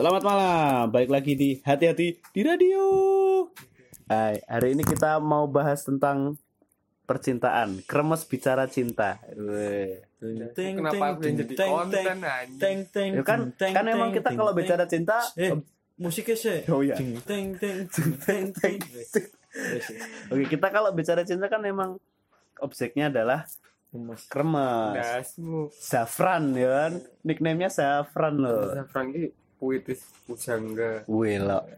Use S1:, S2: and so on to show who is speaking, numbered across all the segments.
S1: Selamat malam, baik lagi di hati-hati di radio. Hai, hari ini kita mau bahas tentang percintaan, kremes bicara cinta. Weh.
S2: Kenapa jadi konten anjing?
S3: teng
S1: Ya kan, kan emang kita kalau bicara cinta,
S3: eh musiknya sih
S1: Oh iya.
S3: Ting, teng teng ting, teng teng
S1: oke kita kalau bicara cinta kan emang objeknya adalah kremes,
S2: Dasmu.
S1: Zafran ya kan, nicknamenya Zafran loh.
S2: Zafran ini puitis pujangga.
S1: Lo,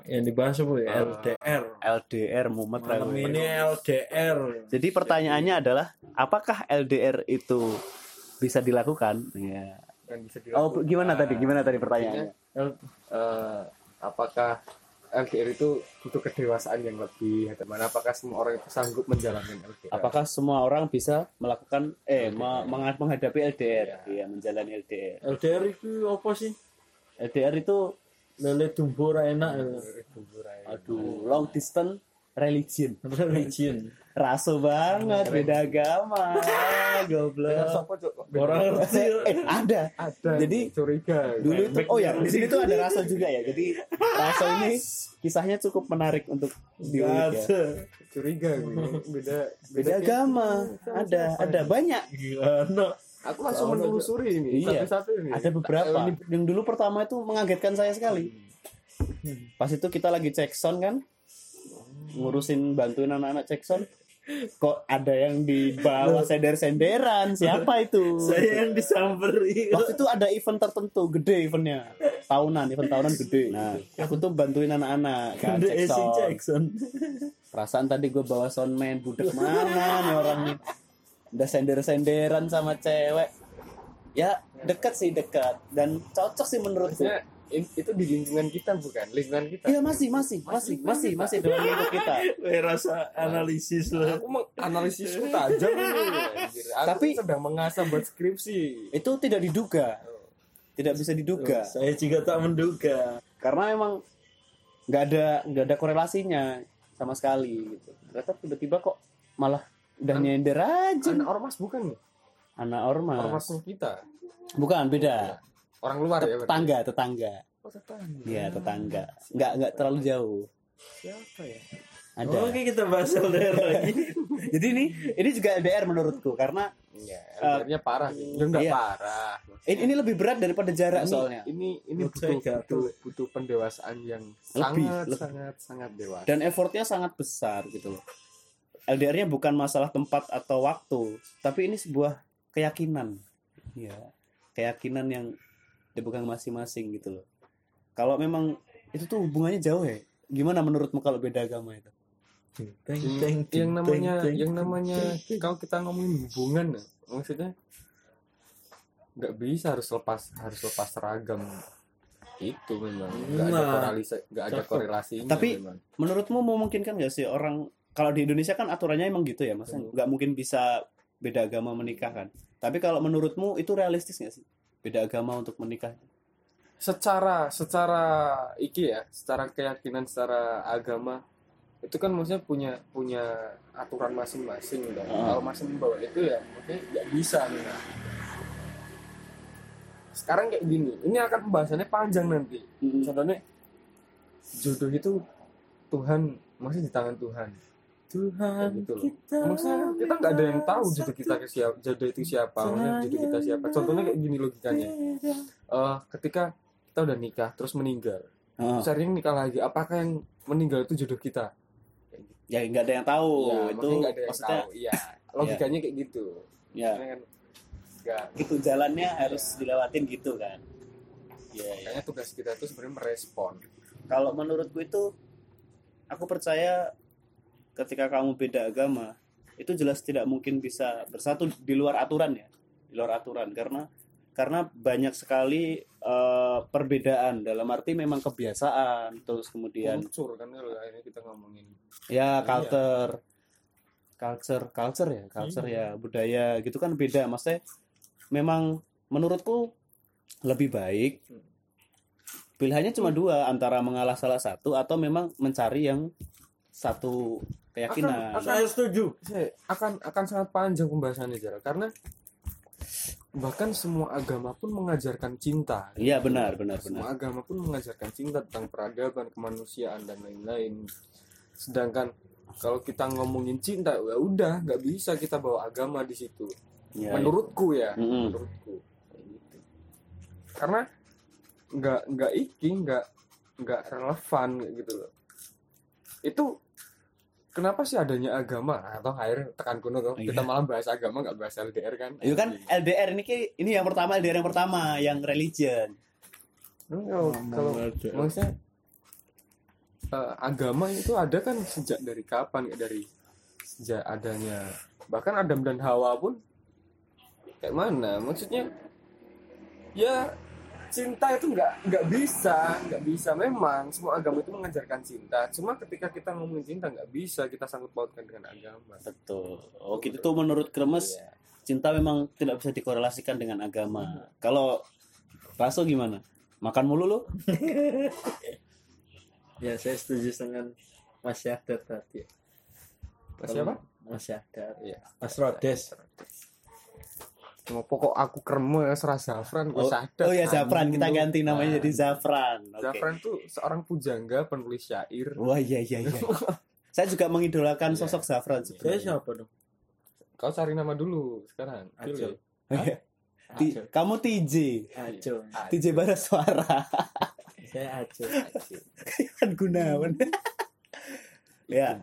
S3: yang dibahas apa ya
S2: Ah.
S3: LDR
S1: LDR mumet
S3: malam ini LDR
S1: Jadi pertanyaannya adalah apakah LDR itu bisa dilakukan? Ya.
S2: Kan bisa
S1: Oh,
S2: dilakukan.
S1: gimana tadi? Gimana tadi pertanyaannya?
S3: L-
S2: Eh, apakah LDR itu butuh kedewasaan yang lebih atau mana apakah semua orang itu sanggup menjalankan LDR
S1: Apakah semua orang bisa melakukan eh me- meng- menghadapi LDR? Iya, menjalani LDR.
S3: LDR itu apa sih
S1: LDR itu
S3: lele tumbuh ra enak
S1: aduh, long distance religion.
S3: religion
S1: Raso banget, beda agama. Goblok.
S3: Orang
S1: Eh, ada.
S2: ada
S1: Jadi,
S2: curiga
S1: Dulu itu oh ya, di sini tuh ada Raso juga ya. Jadi Raso ini kisahnya cukup menarik untuk diulik ya.
S2: curiga gitu. beda
S1: Beda agama. Ada, ada banyak.
S3: gimana
S2: aku langsung menelusuri ini
S1: Iya.
S2: satu-satu ini
S1: Ada beberapa. Yang dulu pertama itu mengagetkan saya sekali. Pas itu kita lagi cek sound kan, ngurusin bantuin anak-anak cek sound. Kok ada yang di bawah sender-senderan? Siapa itu?
S3: saya yang disamperi
S1: Waktu itu ada event tertentu, gede eventnya. Tahunan, event tahunan gede. Nah, aku tuh bantuin anak-anak kan cek sound. Perasaan tadi gue bawa soundman, budek mana nih orang nih. Udah sender-senderan sama cewek. Ya, dekat sih dekat dan cocok sih menurutku.
S2: Itu di lingkungan kita bukan lingkungan kita
S1: Iya masih masih masih masih masih dalam lingkup kita.
S3: Gue rasa analisis lah
S2: aku menganalisisku tajam
S1: Tapi-
S2: sedang mengasah buat skripsi
S1: Itu tidak diduga, tidak bisa diduga
S3: saya juga tak menduga
S1: karena emang nggak ada nggak ada korelasinya sama sekali. Gitu. Ternyata tiba-tiba kok malah udah nyender aja.
S2: anak ormas bukan nih
S1: Anak ormas.
S2: ormasnya kita
S1: Bukan beda.
S2: orang luar ya berarti?
S1: Tetangga tetangga.
S2: oh tetangga
S1: Iya tetangga. Nggak nggak terlalu jauh.
S2: siapa ya
S1: Ada.
S3: oke kita bahas LDR lagi
S1: Jadi ini ini juga LDR menurutku karena
S2: Iya, LDR-nya parah sih. Ya enggak
S1: iya.
S2: parah.
S1: ini, ini lebih berat daripada jarak
S2: ini,
S1: soalnya.
S2: ini ini butuh, butuh butuh pendewasaan yang
S1: Lebih,
S2: sangat
S1: lebih.
S2: sangat sangat dewasa.
S1: Dan effortnya sangat besar gitu loh. LDR-nya bukan masalah tempat atau waktu, tapi ini sebuah keyakinan. Ya, keyakinan yang dipegang masing-masing gitu loh. Kalau memang itu tuh hubungannya jauh ya. Gimana menurutmu kalau beda agama itu?
S3: Teng,
S2: Yang,
S3: teng,
S2: yang namanya
S3: teng,
S2: yang
S3: teng,
S2: namanya
S3: teng.
S2: kalau kita ngomongin hubungan ya, maksudnya nggak bisa harus lepas harus lepas seragam itu memang nggak ada
S3: Nah,
S2: korelasi nggak ada korelasinya
S1: Tapi-
S2: memang.
S1: Menurutmu memungkinkan gak sih orang kalau di Indonesia kan aturannya emang gitu ya, masa nggak mungkin bisa beda agama menikah kan? Tapi kalau menurutmu itu realistis gak sih? Beda agama untuk menikah?
S2: secara secara iki ya secara keyakinan secara agama itu kan maksudnya punya punya aturan masing-masing dan
S1: Ah.
S2: kalau masih membawa itu ya mungkin nggak bisa nih nah. sekarang kayak gini ini akan pembahasannya panjang nanti contohnya jodoh itu Tuhan masih di tangan Tuhan
S3: Tuhan
S2: gitu loh.
S3: kita
S2: maksudnya kita nggak ada yang tahu jodoh kita ke siapa jodoh itu siapa maksudnya jodoh kita siapa. Contohnya kayak gini logikanya. Eh, ketika kita udah nikah terus meninggal terus akhirnya nikah lagi apakah yang meninggal itu jodoh kita?
S1: Ya nggak ada yang tahu.
S2: Iya,
S1: itu
S2: maksudnya nggak ada yang
S1: maksudnya
S2: tahu. Iya logikanya kayak gitu.
S1: Ya.
S2: Kan nggak.
S1: Itu jalannya harus dilewatin gitu kan. Ya, ya.
S2: kayaknya tugas kita itu sebenarnya merespon.
S1: Kalau menurutku itu aku percaya ketika kamu beda agama itu jelas tidak mungkin bisa bersatu di luar aturan ya, di luar aturan. Karena karena banyak sekali eh, perbedaan. Dalam arti memang kebiasaan. Terus kemudian
S2: Kultur kan kalau akhirnya kita ngomongin.
S1: Ya
S2: Iya.
S1: culture. Culture culture ya culture ya budaya gitu kan beda. Maksudnya memang menurutku lebih baik
S2: Hmm.
S1: pilihannya cuma dua antara mengalah salah satu atau memang mencari yang satu keyakinan.
S2: Akan-
S3: saya setuju.
S2: Saya akan akan sangat panjang pembahasannya Jara karena bahkan semua agama pun mengajarkan cinta.
S1: Iya benar benar
S2: semua
S1: benar.
S2: agama pun mengajarkan cinta tentang peradaban kemanusiaan dan lain-lain. Sedangkan kalau kita ngomongin cinta ya udah nggak bisa kita bawa agama di situ.
S1: Iya,
S2: menurutku ya
S1: Mm-mm.
S2: menurutku. Kayak gitu. karena nggak nggak iki nggak nggak relevan kayak gitu loh. Itu kenapa sih adanya agama? Atau akhir tekan kuno tuh
S1: Iya.
S2: kita malah bahas agama nggak bahas LDR kan?
S1: Itu kan LDR ini ki- ini yang pertama LDR yang pertama yang religion.
S2: Kalau kalau maksudnya eh, agama itu ada kan sejak dari kapan? Kayak dari sejak adanya bahkan Adam dan Hawa pun kayak mana? Maksudnya ya cinta itu nggak nggak bisa nggak bisa memang semua agama itu mengajarkan cinta cuma ketika kita ngomongin cinta nggak bisa kita sangkut pautkan dengan agama
S1: Betul. Oh gitu tuh menurut Kremes
S2: Iya.
S1: cinta memang tidak bisa dikorelasikan dengan agama. Kalau Raso gimana? Makan mulu lu?
S3: Ya saya setuju dengan Mas Syahdad tadi.
S2: Mas siapa
S3: Mas Syahdad.
S2: Iya.
S3: Mas Rodes.
S2: Ngopo kok aku kremes rasa Zafran gue
S1: Oh,
S2: sadar
S1: oh ya Zafran kita
S2: lu.
S1: ganti namanya jadi Zafran. Oke.
S2: Zafran tuh seorang pujangga penulis syair
S1: Wah iya iya iya. Saya juga mengidolakan
S2: Iya.
S1: sosok Zafran
S3: Saya
S1: sebenarnya.
S3: siapa dong?
S2: kau cari nama dulu sekarang
S3: Acil.
S1: Ti- kamu TJ.
S3: Acil.
S1: TJ Baraswara.
S3: Saya Acil.
S1: kan Gunawan. ya.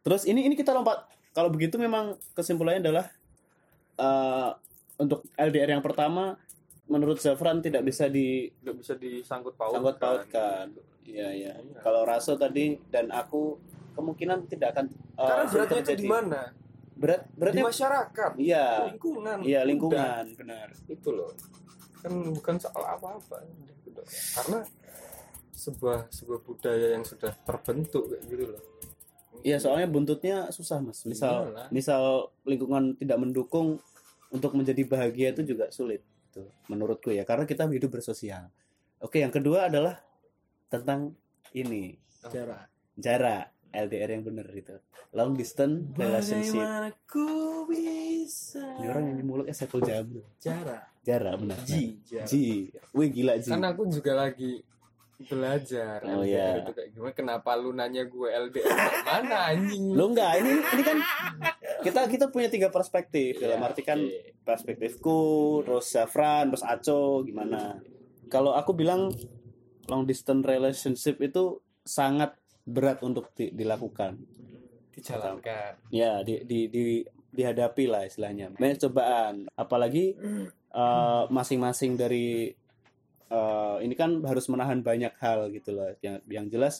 S1: Terus ini ini kita lompat. Kalau begitu memang kesimpulannya adalah eh, untuk LDR yang pertama menurut Zafran tidak bisa di
S2: nggak bisa disangkut pautkan
S1: sangkut pautkan. Iya iya.
S2: Iya.
S1: Kalau Raso tadi dan aku kemungkinan tidak akan eh,
S2: karena beratnya itu
S1: terjadi.
S2: di mana
S1: Berat
S2: di
S1: beratnya
S2: masyarakat
S1: iya.
S2: lingkungan
S1: Iya
S2: Udah,
S1: lingkungan benar.
S2: itu loh kan bukan soal apa-apa Udah, udah. karena sebuah sebuah budaya yang sudah terbentuk kayak gitu loh
S1: Iya soalnya buntutnya susah mas. Misal
S2: Iyalah.
S1: misal lingkungan tidak mendukung untuk menjadi bahagia itu juga sulit. Tuh, menurutku ya karena kita hidup bersosial. Oke yang kedua adalah tentang ini
S3: Jarak.
S1: jarak LDR yang benar itu. Long distance relationship.
S3: Bagaimana ku bisa
S1: Ini orang yang di mulutnya Saiful Jamil.
S3: jarak.
S1: Jarak benar.
S3: Ji. Jarak.
S1: Ji. Wih gila Ji.
S2: kan aku juga lagi belajar.
S1: Oh,
S2: LDR itu kayak gimana? Kenapa lu nanya gue LDR mana anjing?
S1: Lo enggak ini ini kan kita kita punya tiga perspektif. Dalam
S2: Iya,
S1: arti kan
S2: oke.
S1: perspektifku terus Zafran terus Aco gimana? Kalau aku bilang long distance relationship itu sangat berat untuk di- dilakukan.
S2: Dijalankan.
S1: Ya di, di, di dihadapi lah istilahnya. Banyak cobaan. Apalagi eh, masing-masing dari eh, ini kan harus menahan banyak hal gitu loh. Yang yang jelas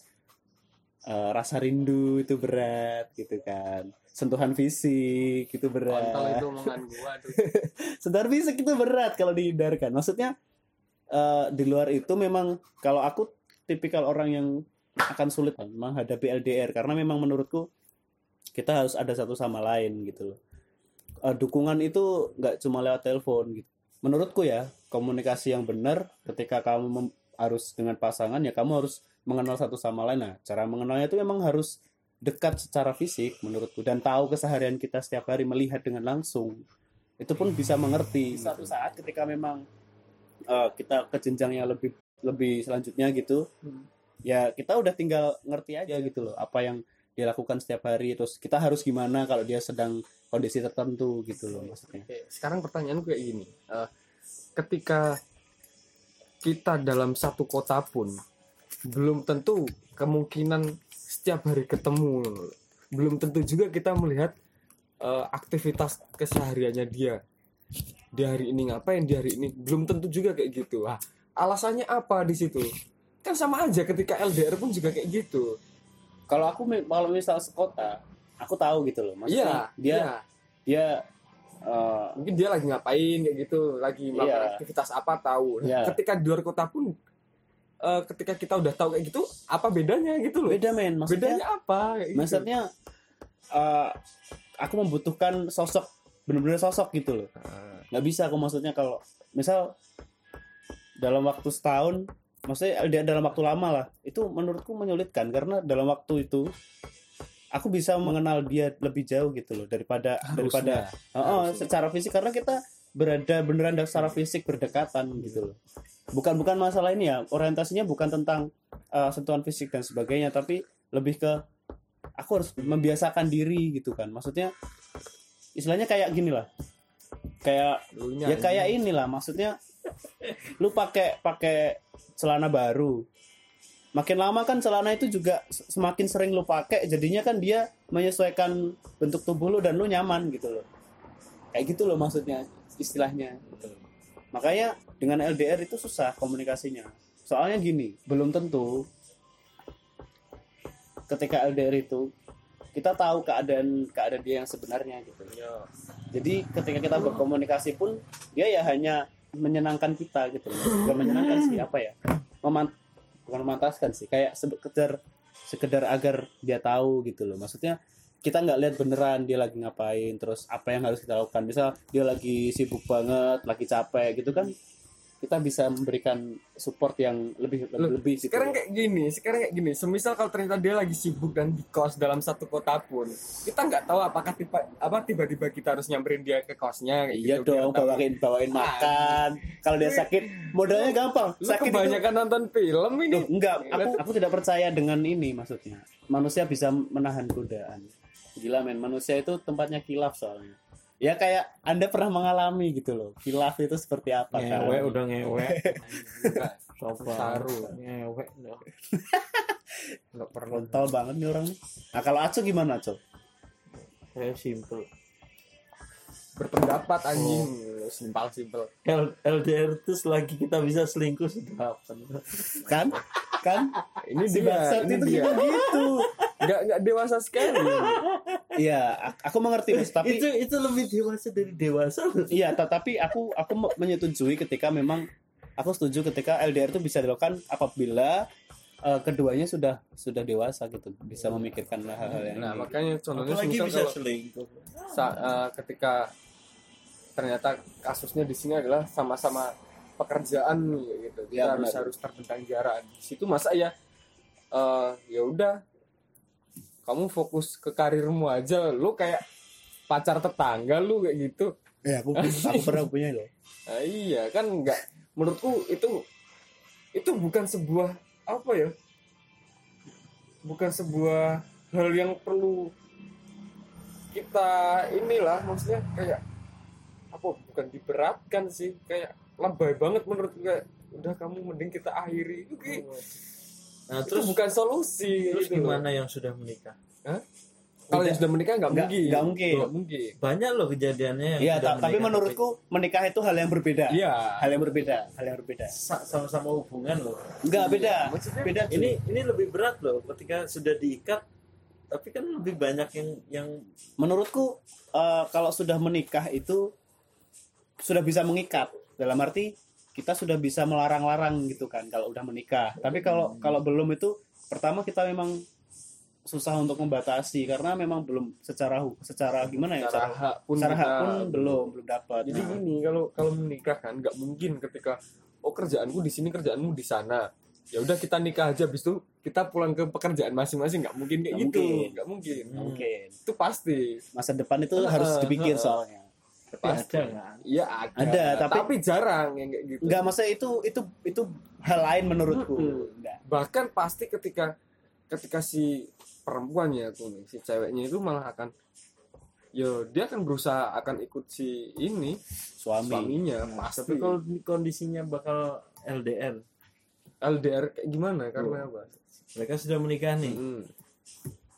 S1: eh, rasa rindu itu berat gitu kan. Sentuhan fisik itu
S2: kontol
S1: berat
S2: itu omongan gua tuh
S1: sentuhan fisik itu berat kalau dihindarkan. Maksudnya eh, di luar itu memang kalau aku tipikal orang yang akan sulit menghadapi LDR karena memang menurutku kita harus ada satu sama lain gitu loh. Eh, dukungan itu nggak cuma lewat telepon gitu menurutku ya komunikasi yang benar ketika kamu harus dengan pasangan ya kamu harus mengenal satu sama lain. Nah cara mengenalnya itu memang harus dekat secara fisik menurutku. Dan tahu keseharian kita setiap hari melihat dengan langsung. Itu pun bisa mengerti. Satu saat ketika memang eh, kita ke jenjang yang lebih lebih selanjutnya gitu
S2: Hmm.
S1: ya kita udah tinggal ngerti aja gitu loh apa yang dilakukan setiap hari terus kita harus gimana kalau dia sedang kondisi tertentu gitu loh maksudnya.
S2: Sekarang pertanyaan kayak gini Eh, ketika kita dalam satu kota pun belum tentu kemungkinan setiap hari ketemu. Belum tentu juga kita melihat eh, aktivitas kesehariannya dia. Di hari ini ngapain di hari ini belum tentu juga kayak gitu. Ah alasannya apa di situ? Kan sama aja ketika LDR pun juga kayak gitu
S1: kalau aku kalau misal sekota aku tahu gitu loh maksudnya
S2: iya
S1: dia
S2: iya.
S1: dia eh,
S2: mungkin dia lagi ngapain kayak gitu lagi melakukan
S1: Iya.
S2: aktivitas apa tahu
S1: Iya.
S2: ketika di luar kota pun eh, ketika kita udah tahu kayak gitu apa bedanya gitu loh
S1: beda men maksudnya
S2: bedanya apa kayak gitu.
S1: maksudnya eh, aku membutuhkan sosok benar-benar sosok gitu loh
S2: Ah,
S1: nggak bisa aku maksudnya kalau misal dalam waktu setahun maksudnya dalam waktu lama lah. Itu menurutku menyulitkan karena dalam waktu itu aku bisa mengenal dia lebih jauh gitu loh daripada daripada
S2: harusnya.
S1: Oh, oh,
S2: Harusnya.
S1: secara fisik. Karena kita berada beneran secara fisik berdekatan gitu loh. Bukan bukan masalah ini ya orientasinya bukan tentang uh, sentuhan fisik dan sebagainya tapi lebih ke aku harus membiasakan diri gitu kan. Maksudnya istilahnya kayak gini lah. Kayak
S2: Lunya
S1: ya kayak inilah maksudnya lu pakai pakai celana baru. Makin lama kan celana itu juga semakin sering lu pakai jadinya kan dia menyesuaikan bentuk tubuh lu dan lu nyaman gitu loh. Kayak gitu loh maksudnya istilahnya gitu loh. makanya dengan LDR itu susah komunikasinya. Soalnya gini belum tentu ketika LDR itu kita tahu keadaan keadaan dia yang sebenarnya gitu. Jadi ketika kita berkomunikasi pun dia ya hanya menyenangkan kita gitu loh. Menyenangkan sih apa ya? Memant bukan memantaskan sih kayak sekedar sekedar agar dia tahu gitu loh. Maksudnya kita nggak lihat beneran dia lagi ngapain terus apa yang harus kita lakukan. Misal dia lagi sibuk banget lagi capek gitu kan kita bisa memberikan support yang lebih
S2: Loh,
S1: lebih gitu
S2: sekarang kayak gini sekarang kayak gini semisal kalau ternyata dia lagi sibuk dan di kos dalam satu kota pun kita nggak tahu apakah tiba apa tiba-tiba kita harus nyamperin dia ke kosnya
S1: Iya
S2: gitu,
S1: dong, bawain bawain makan. Kalau dia sakit, modalnya gampang.
S2: lu
S1: Sakit itu
S2: kebanyakan nonton film ini
S1: Loh, enggak, aku aku tidak percaya dengan ini maksudnya. Manusia bisa menahan godaan. Gila men, manusia itu tempatnya kilaf soalnya. Ya kayak Anda pernah mengalami gitu loh. Kilaf itu seperti apa kan?
S4: ngewe udah ngewe coba
S2: Saru.
S4: ngewe
S2: nggak pernah
S1: Frontal banget nih orang nih. Nah kalau Aco gimana Aco?
S4: saya simple
S2: berpendapat anjing
S1: Oh.
S2: simpel simpel
S4: L- LDR itu selagi kita bisa selingkuh sudah apa
S1: Kan? Kan?
S2: ini
S1: Si
S2: dia ini
S1: itu
S2: dia
S1: juga gitu.
S2: nggak nggak dewasa sekali
S1: Iya, ak- aku mengerti Mas, tapi
S4: itu itu lebih dewasa dari dewasa.
S1: Iya, tetapi aku aku me- menyetujui ketika memang aku setuju ketika LDR itu bisa dilakukan apabila eh, keduanya sudah sudah dewasa gitu, bisa memikirkan hal-hal yang
S2: nah
S1: ini.
S2: makanya contohnya
S4: apalagi bisa
S2: kalau
S4: selingkuh
S2: sa- eh, ketika ternyata kasusnya di sini adalah sama-sama pekerjaan gitu kita
S1: Ya,
S2: harus
S1: benar.
S2: harus terbentang jarak di situ masa ya eh, ya udah kamu fokus ke karirmu aja lu kayak pacar tetangga lu kayak gitu
S1: Ya, aku aku pernah punya loh.
S2: Nah, iya kan nggak menurutku itu itu bukan sebuah apa ya bukan sebuah hal yang perlu kita inilah maksudnya kayak apa bukan diberatkan sih kayak lebay banget menurutku kayak udah kamu mending kita akhiri itu kayak
S4: nah
S2: terus
S4: terus
S2: bukan solusi
S4: terus
S2: gitu loh.
S4: gimana yang sudah menikah
S2: kalau yang sudah menikah nggak
S1: Nggak-
S2: mungkin
S1: nggak mungkin.
S2: Nggak mungkin
S4: banyak loh kejadiannya yang
S1: Iya,
S4: sudah
S1: ta- tapi
S4: menikah,
S1: menurutku menikah itu hal yang berbeda.
S2: iya
S1: Hal yang berbeda, hal yang berbeda.
S4: sa- sama-sama hubungan loh
S1: Enggak beda.
S2: Maksudnya
S1: Beda. cuy.
S4: ini ini lebih berat loh ketika sudah diikat tapi kan lebih banyak yang yang
S1: menurutku eh, kalau sudah menikah itu sudah bisa mengikat. Dalam arti kita sudah bisa melarang-larang gitu kan kalau udah menikah. Tapi kalau kalau belum itu pertama kita memang susah untuk membatasi karena memang belum secara secara gimana ya
S2: secara
S1: secara,
S2: hak pun
S1: secara hak
S2: kita
S1: pun belum belum dapat.
S2: Jadi
S1: Nah,
S2: gini kalau kalau menikah kan nggak mungkin ketika oh kerjaanku di sini kerjaanmu di sana. Ya udah kita nikah aja habis itu kita pulang ke pekerjaan masing-masing nggak mungkin kayak
S1: Nggak
S2: gitu.
S1: mungkin.
S2: Nggak mungkin.
S4: Hmm.
S1: mungkin
S2: Itu pasti.
S1: masa depan itu
S2: Heeh,
S1: harus dipikir
S2: heeh.
S1: soalnya.
S2: Pasti.
S4: ada kan
S2: Iya ada.
S1: Ada, tapi-
S2: tapi jarang yang kayak gitu.
S1: Enggak masa itu itu itu hal lain menurutku. Enggak.
S2: Bahkan pasti ketika ketika si perempuannya tuh nih, si ceweknya itu malah akan yo dia akan berusaha akan ikut si ini
S1: Suami.
S2: suaminya
S4: Nah,
S2: pasti
S4: tapi kalau kondisinya bakal LDR
S2: LDR kayak gimana karena apa
S4: mereka sudah menikah nih
S2: Mm.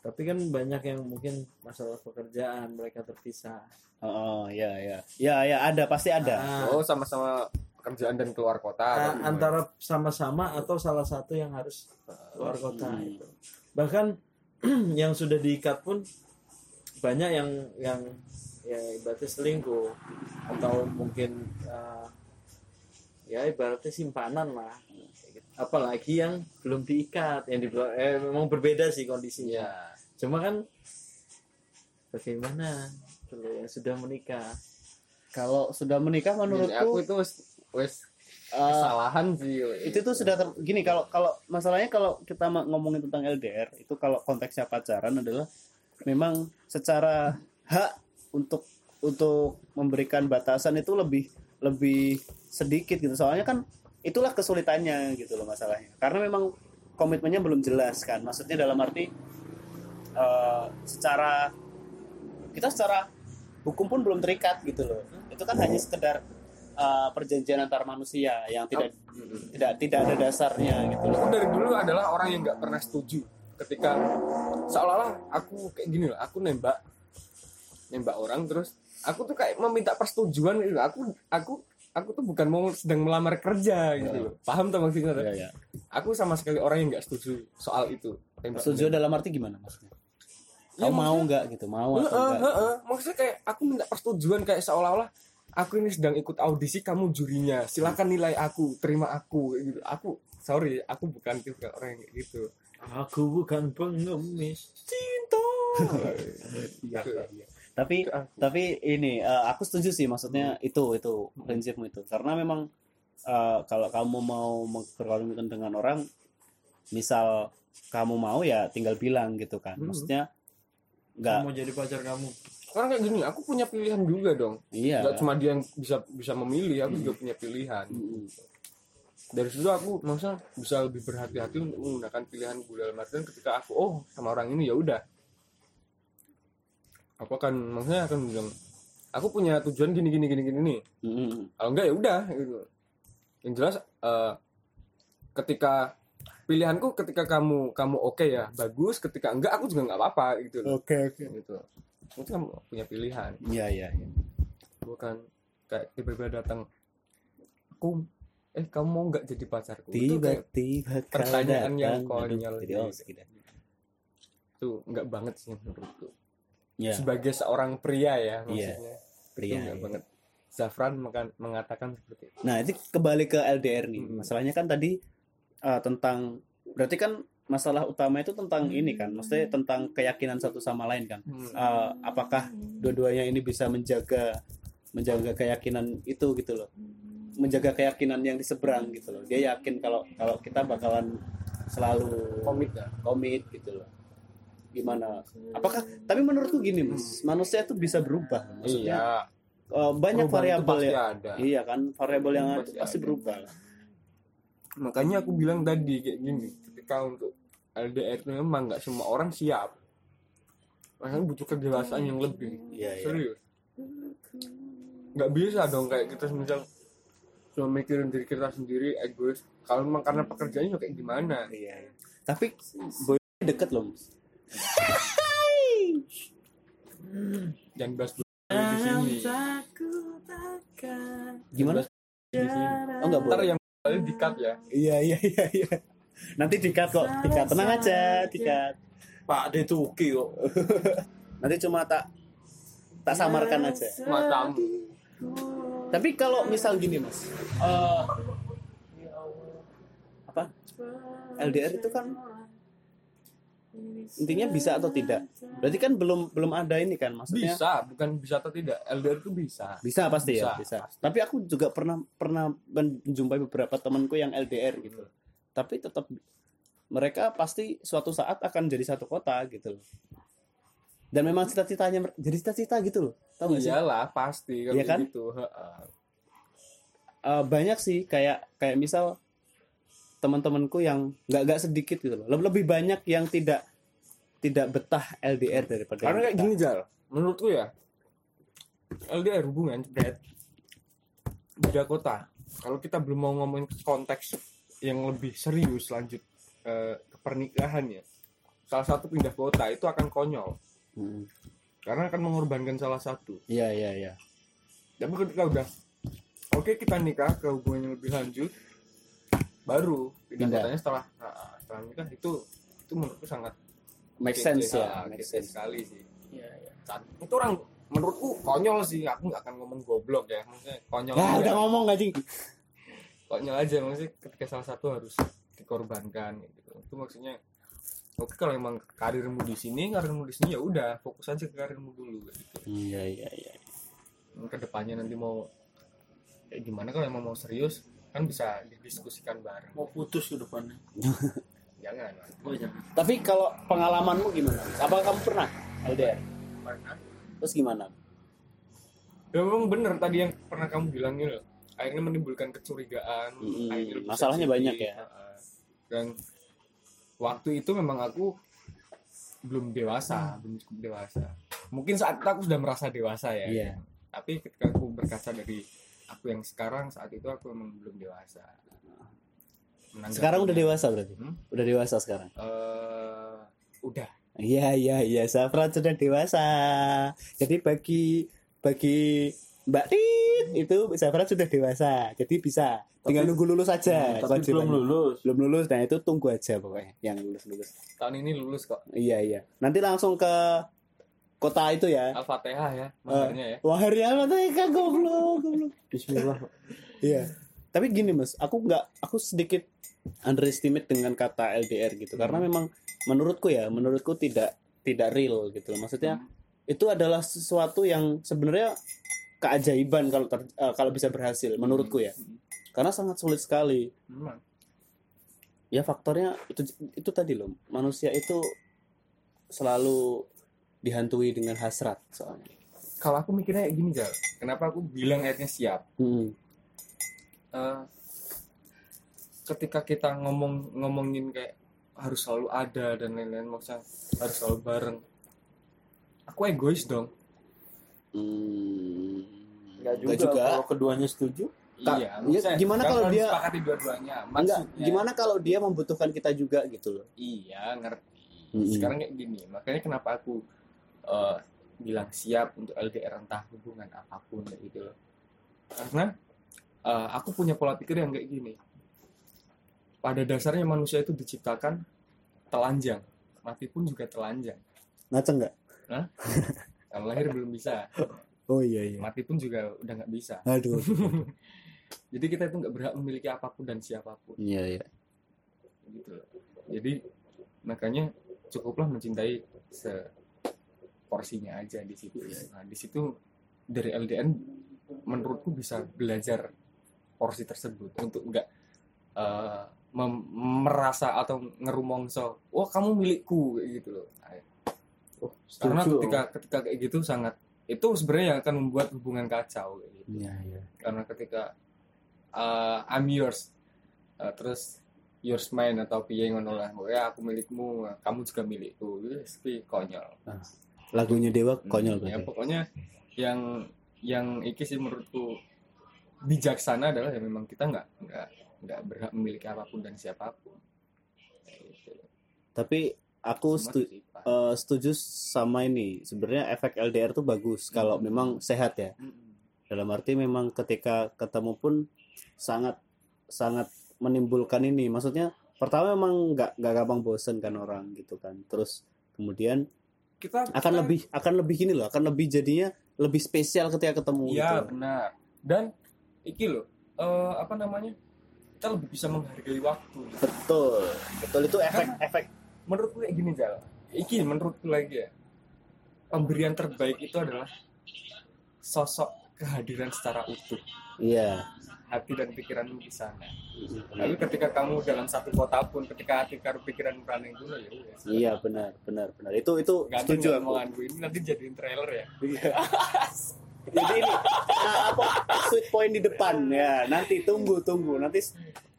S4: Tapi kan banyak yang mungkin masalah pekerjaan mereka terpisah
S1: Oh, ya ya. Ya ya ada pasti ada.
S4: Ah,
S2: Oh sama-sama pekerjaan dan keluar kota.
S4: a-
S2: atau gimana?
S4: antara sama-sama atau salah satu yang harus keluar kota
S1: Hmm.
S4: itu bahkan yang sudah diikat pun banyak yang yang ya ibaratnya selingkuh atau mungkin uh, ya ibaratnya simpanan lah apalagi yang belum diikat yang di eh, memang berbeda sih kondisinya
S2: Iya.
S4: cuma kan bagaimana kalau yang sudah menikah
S1: Kalau sudah menikah
S2: Gini, aku
S1: menurutku
S2: itu wes wes
S1: eh,
S2: kesalahan sih.
S1: itu tuh sudah ter- gini kalau kalau masalahnya kalau kita ngomongin tentang LDR itu kalau konteksnya pacaran adalah memang secara hak untuk untuk memberikan batasan itu lebih lebih sedikit gitu soalnya kan itulah kesulitannya gitu loh masalahnya. Karena memang komitmennya belum jelas kan. Maksudnya dalam arti eh, secara kita secara hukum pun belum terikat gitu loh. Itu kan hanya sekedar eh, perjanjian antar manusia yang tidak tidak tidak ada dasarnya gitu loh.
S2: Aku dari dulu adalah orang yang nggak pernah setuju ketika seolah-olah aku kayak gini loh aku nembak nembak orang terus aku tuh kayak meminta persetujuan gitu aku aku aku tuh bukan mau sedang melamar kerja gitu loh. Paham tuh maksudnya tuh?
S1: Iya, iya.
S2: aku sama sekali orang yang nggak setuju soal itu. Tembak-
S1: setuju dalam arti gimana maksudnya?
S2: Ya,
S1: mau nggak gitu? Mau atau enggak
S2: heeh. maksudnya kayak aku minta persetujuan kayak seolah-olah aku ini sedang ikut audisi kamu jurinya. Silakan nilai aku terima aku gitu. Aku sorry aku bukan tipe orang yang kayak gitu.
S4: Aku bukan pengemis.
S2: cinta.
S1: Iya, iya, iya. Tapi tapi ini eh, aku setuju sih maksudnya itu itu prinsipmu itu. Karena memang eh, kalau kamu mau berkomitmen dengan orang misal kamu mau ya tinggal bilang gitu kan.
S2: Hmm.
S1: maksudnya nggak
S4: Mau jadi pacar kamu.
S2: karena kayak gini aku punya pilihan juga dong.
S1: Iya.
S2: Nggak cuma dia yang bisa bisa memilih aku juga punya pilihan.
S1: Mm-mm.
S2: dari situ aku maksudnya bisa lebih berhati-hati untuk menggunakan pilihan gue dalam artian ketika aku oh sama orang ini ya udah aku akan maksudnya akan bilang aku punya tujuan gini gini gini gini nih
S1: Mm-mm.
S2: kalau enggak ya udah gitu. Yang jelas eh, ketika pilihanku ketika kamu kamu oke ya bagus. Ketika enggak aku juga nggak apa-apa gitu
S1: oke oke.
S2: Gitu. Itu kan punya pilihan.
S1: Iya iya iya.
S2: bukan kayak tiba-tiba datang aku eh kamu mau nggak jadi pacarku?
S1: Tiba-tiba
S2: pertanyaan yang konyol
S1: jadi
S2: gitu.
S1: oh,
S2: itu nggak banget sih menurutku
S1: Iya,
S2: sebagai seorang pria ya
S1: Iya,
S2: maksudnya
S1: pria,
S2: itu
S1: iya.
S2: banget Zafran mengatakan seperti itu
S1: Nah, itu kembali ke LDR nih.
S2: Mm-mm.
S1: Masalahnya kan tadi uh, tentang berarti kan masalah utama itu tentang ini kan, maksudnya tentang keyakinan satu sama lain kan. Uh, apakah dua-duanya ini bisa menjaga menjaga keyakinan itu gitu loh. Menjaga keyakinan yang di seberang gitu loh. Dia yakin kalau kalau kita bakalan selalu
S2: komit
S1: komit gitu loh. Gimana? Apakah tapi menurutku gini, Mas. Manusia itu bisa berubah. Maksudnya
S2: iya
S1: uh, banyak variabel ya.
S2: ada
S1: Iya kan, variabel yang ada
S2: Pasti
S1: pasti
S2: ada.
S1: berubah. lah.
S2: makanya aku bilang tadi kayak gini ketika untuk LDR itu memang nggak semua orang siap makanya butuh kedewasaan yang lebih
S1: Iya, iya.
S2: serius nggak bisa dong kayak kita misal cuma mikirin diri kita sendiri egois kalau memang karena pekerjaannya kayak gimana
S1: Iya. iya. Tapi boy deket loh. Mas.
S2: Jangan bahas dulu di sini
S1: Gimana?
S2: di sini
S1: Oh enggak
S2: ntar
S1: boleh.
S2: yang paling dikat ya
S1: Iya iya iya iya. Nanti dikat kok, dikat. Tenang aja, dikat.
S4: Pak De Tuki kok.
S1: Nanti cuma tak tak samarkan aja.
S2: macam
S1: Tapi kalau misal gini mas, eh, apa? LDR itu kan intinya bisa atau tidak? Berarti kan belum belum ada ini kan, maksudnya?
S2: Bisa bukan bisa atau tidak. LDR itu bisa.
S1: Bisa pasti ya?
S2: Bisa,
S1: bisa. Tapi aku juga pernah pernah menjumpai beberapa temanku yang LDR gitu. Tapi tetap mereka pasti suatu saat akan jadi satu kota gitu loh. Dan memang cita-citanya jadi cita-cita gitu loh. Tahu nggak sih?
S2: Iyalah pasti kalau
S1: Iya kan?
S2: gitu.
S1: Eh, banyak sih kayak kayak misal teman-temanku yang nggak nggak sedikit gitu loh. Leb- lebih banyak yang tidak tidak betah LDR daripada
S2: karena kayak gini Jal. Menurutku ya LDR hubungan bed beda kota. Kalau kita belum mau ngomongin konteks yang lebih serius lanjut eh, ke pernikahan ya salah satu pindah kota itu akan konyol.
S1: Hmm.
S2: karena akan mengorbankan salah satu.
S1: Iya iya iya.
S2: Tapi ketika udah oke kita nikah ke hubungan yang lebih lanjut baru pindah,
S1: Pindah.
S2: kotanya setelah nah, setelah nikah itu itu menurutku sangat
S1: make
S2: kece,
S1: sense ya
S2: ah,
S1: make sense.
S2: sekali sih.
S1: Iya, iya.
S2: Saat- itu orang menurutku konyol sih aku nggak akan ngomong goblok ya maksudnya konyol
S1: ya
S2: aja.
S1: udah ngomong anjing.
S2: Konyol aja maksudnya ketika salah satu harus dikorbankan gitu. Itu maksudnya oke kalau emang karirmu di sini karirmu di sini ya udah fokus aja ke karirmu dulu gitu.
S1: Iya iya iya.
S2: Ke depannya nanti mau kayak gimana kalau emang mau serius kan bisa didiskusikan bareng
S4: Mau putus ke depannya.
S2: jangan
S4: Oh jangan.
S1: Tapi kalau pengalamanmu gimana? Apa kamu pernah LDR?
S2: pernah
S1: Terus gimana?
S2: ya memang benar tadi yang pernah kamu bilang gitu loh akhirnya menimbulkan kecurigaan akhirnya lebih
S1: Masalahnya
S2: sensitif.
S1: banyak ya.
S2: Dan waktu itu memang aku belum dewasa belum cukup dewasa mungkin saat itu aku sudah merasa dewasa ya
S1: Iya.
S2: tapi ketika aku berkaca dari aku yang sekarang saat itu aku memang belum dewasa
S1: Sekarang udah dewasa berarti.
S2: Hmm?
S1: Udah dewasa sekarang.
S2: eh, udah
S1: Iya iya iya Safran sudah dewasa. Jadi bagi bagi Mbak Rit itu Safran sudah dewasa. Jadi bisa tinggal nunggu lulus aja.
S4: tapi belum lulus
S1: Belum lulus. Nah itu tunggu aja pokoknya yang lulus lulus.
S2: tahun ini lulus kok
S1: Iya iya. Nanti langsung ke kota itu ya.
S2: al-fatihah ya maharnya ya
S1: apa tuh kan goblok goblok.
S4: Bismillah
S1: Iya. Tapi gini mas, aku nggak, aku sedikit underestimate dengan kata LDR gitu, karena
S2: Hmm.
S1: memang menurutku ya, menurutku tidak tidak real gitu. Maksudnya
S2: Hmm.
S1: itu adalah sesuatu yang sebenarnya keajaiban kalau ter- eh, kalau bisa berhasil, menurutku ya.
S2: Hmm.
S1: Karena sangat sulit sekali.
S2: Memang.
S1: Ya faktornya itu itu tadi loh, manusia itu selalu dihantui dengan hasrat soalnya.
S2: kalau aku mikirnya kayak gini Jal kenapa aku bilang ayatnya siap
S1: Hmm.
S2: Eh, ketika kita ngomong ngomongin kayak harus selalu ada dan lain-lain maksudnya harus selalu bareng aku egois dong
S1: Hmm.
S4: Enggak juga,
S1: Nggak juga.
S4: kalau keduanya setuju
S1: Ka-
S2: iya maksudnya
S1: gimana
S2: nggak
S1: kalau dia-
S2: sepakati dua-duanya
S1: Enggak,
S2: maksudnya
S1: gimana kalau dia membutuhkan kita juga gitu loh.
S2: iya ngerti
S1: Mm-mm.
S2: sekarang kayak gini makanya kenapa aku eh, bilang siap untuk LDR entah hubungan apa pun kayak gitu loh karena eh, aku punya pola pikir yang kayak gini pada dasarnya manusia itu diciptakan telanjang mati pun juga telanjang
S1: Ngaca enggak?
S2: kalau lahir belum bisa
S1: Oh iya iya.
S2: mati pun juga udah nggak bisa
S1: Aduh.
S2: jadi kita itu nggak berhak memiliki apa pun dan siapa pun
S1: Iya iya.
S2: gitu loh. jadi makanya cukuplah mencintai seporsinya aja di situ nah di situ dari LDN menurutku bisa belajar porsi tersebut untuk nggak eh, mem- merasa atau ngerumongso wah kamu milikku kayak gitu loh. Nah,
S4: oh,
S2: karena ketika ketika kayak gitu sangat itu sebenarnya yang akan membuat hubungan kacau kayak gitu.
S1: Iya iya.
S2: karena ketika uh, I'm yours uh, terus yours mine atau piye ngono lah ya aku milikmu kamu juga milikku wis kuwi konyol
S1: Lagunya Dewa konyol
S2: Hmm, ya
S1: berarti.
S2: pokoknya yang yang iki sih menurutku bijaksana adalah ya memang kita nggak nggak nggak berhak memiliki apa pun dan siapa pun gitu.
S1: Tapi aku setu-
S2: sifat.
S1: eh, setuju sama ini. Sebenarnya efek LDR tuh bagus kalau
S2: Hmm.
S1: memang sehat ya.
S2: Mm-mm.
S1: Dalam arti memang ketika ketemu pun sangat sangat menimbulkan ini. Maksudnya pertama memang nggak nggak gampang bosen kan orang gitu kan. Terus kemudian
S2: kita
S1: akan
S2: kita-
S1: lebih akan lebih gini loh, akan lebih jadinya lebih spesial ketika ketemu
S2: Iya
S1: gitu.
S2: benar. Dan iki loh, eh, apa namanya? Kita lebih bisa menghargai waktu.
S1: Betul. Betul itu efek efek
S2: Menurutku kayak gini Jal. Iki menurutku lagi ya. Pemberian terbaik itu adalah sosok kehadiran secara utuh.
S1: iya.
S2: Hati dan pikiranmu di sana. Tapi ketika kamu dalam satu kota pun, ketika hati karo pikiran running dulu ya.
S1: Iya benar benar benar. Itu itu
S2: Ganteng
S1: setuju aku.
S2: ini nanti jadiin trailer ya.
S1: Jadi ini nah, apa sweet point di depan ya. Nanti tunggu tunggu nanti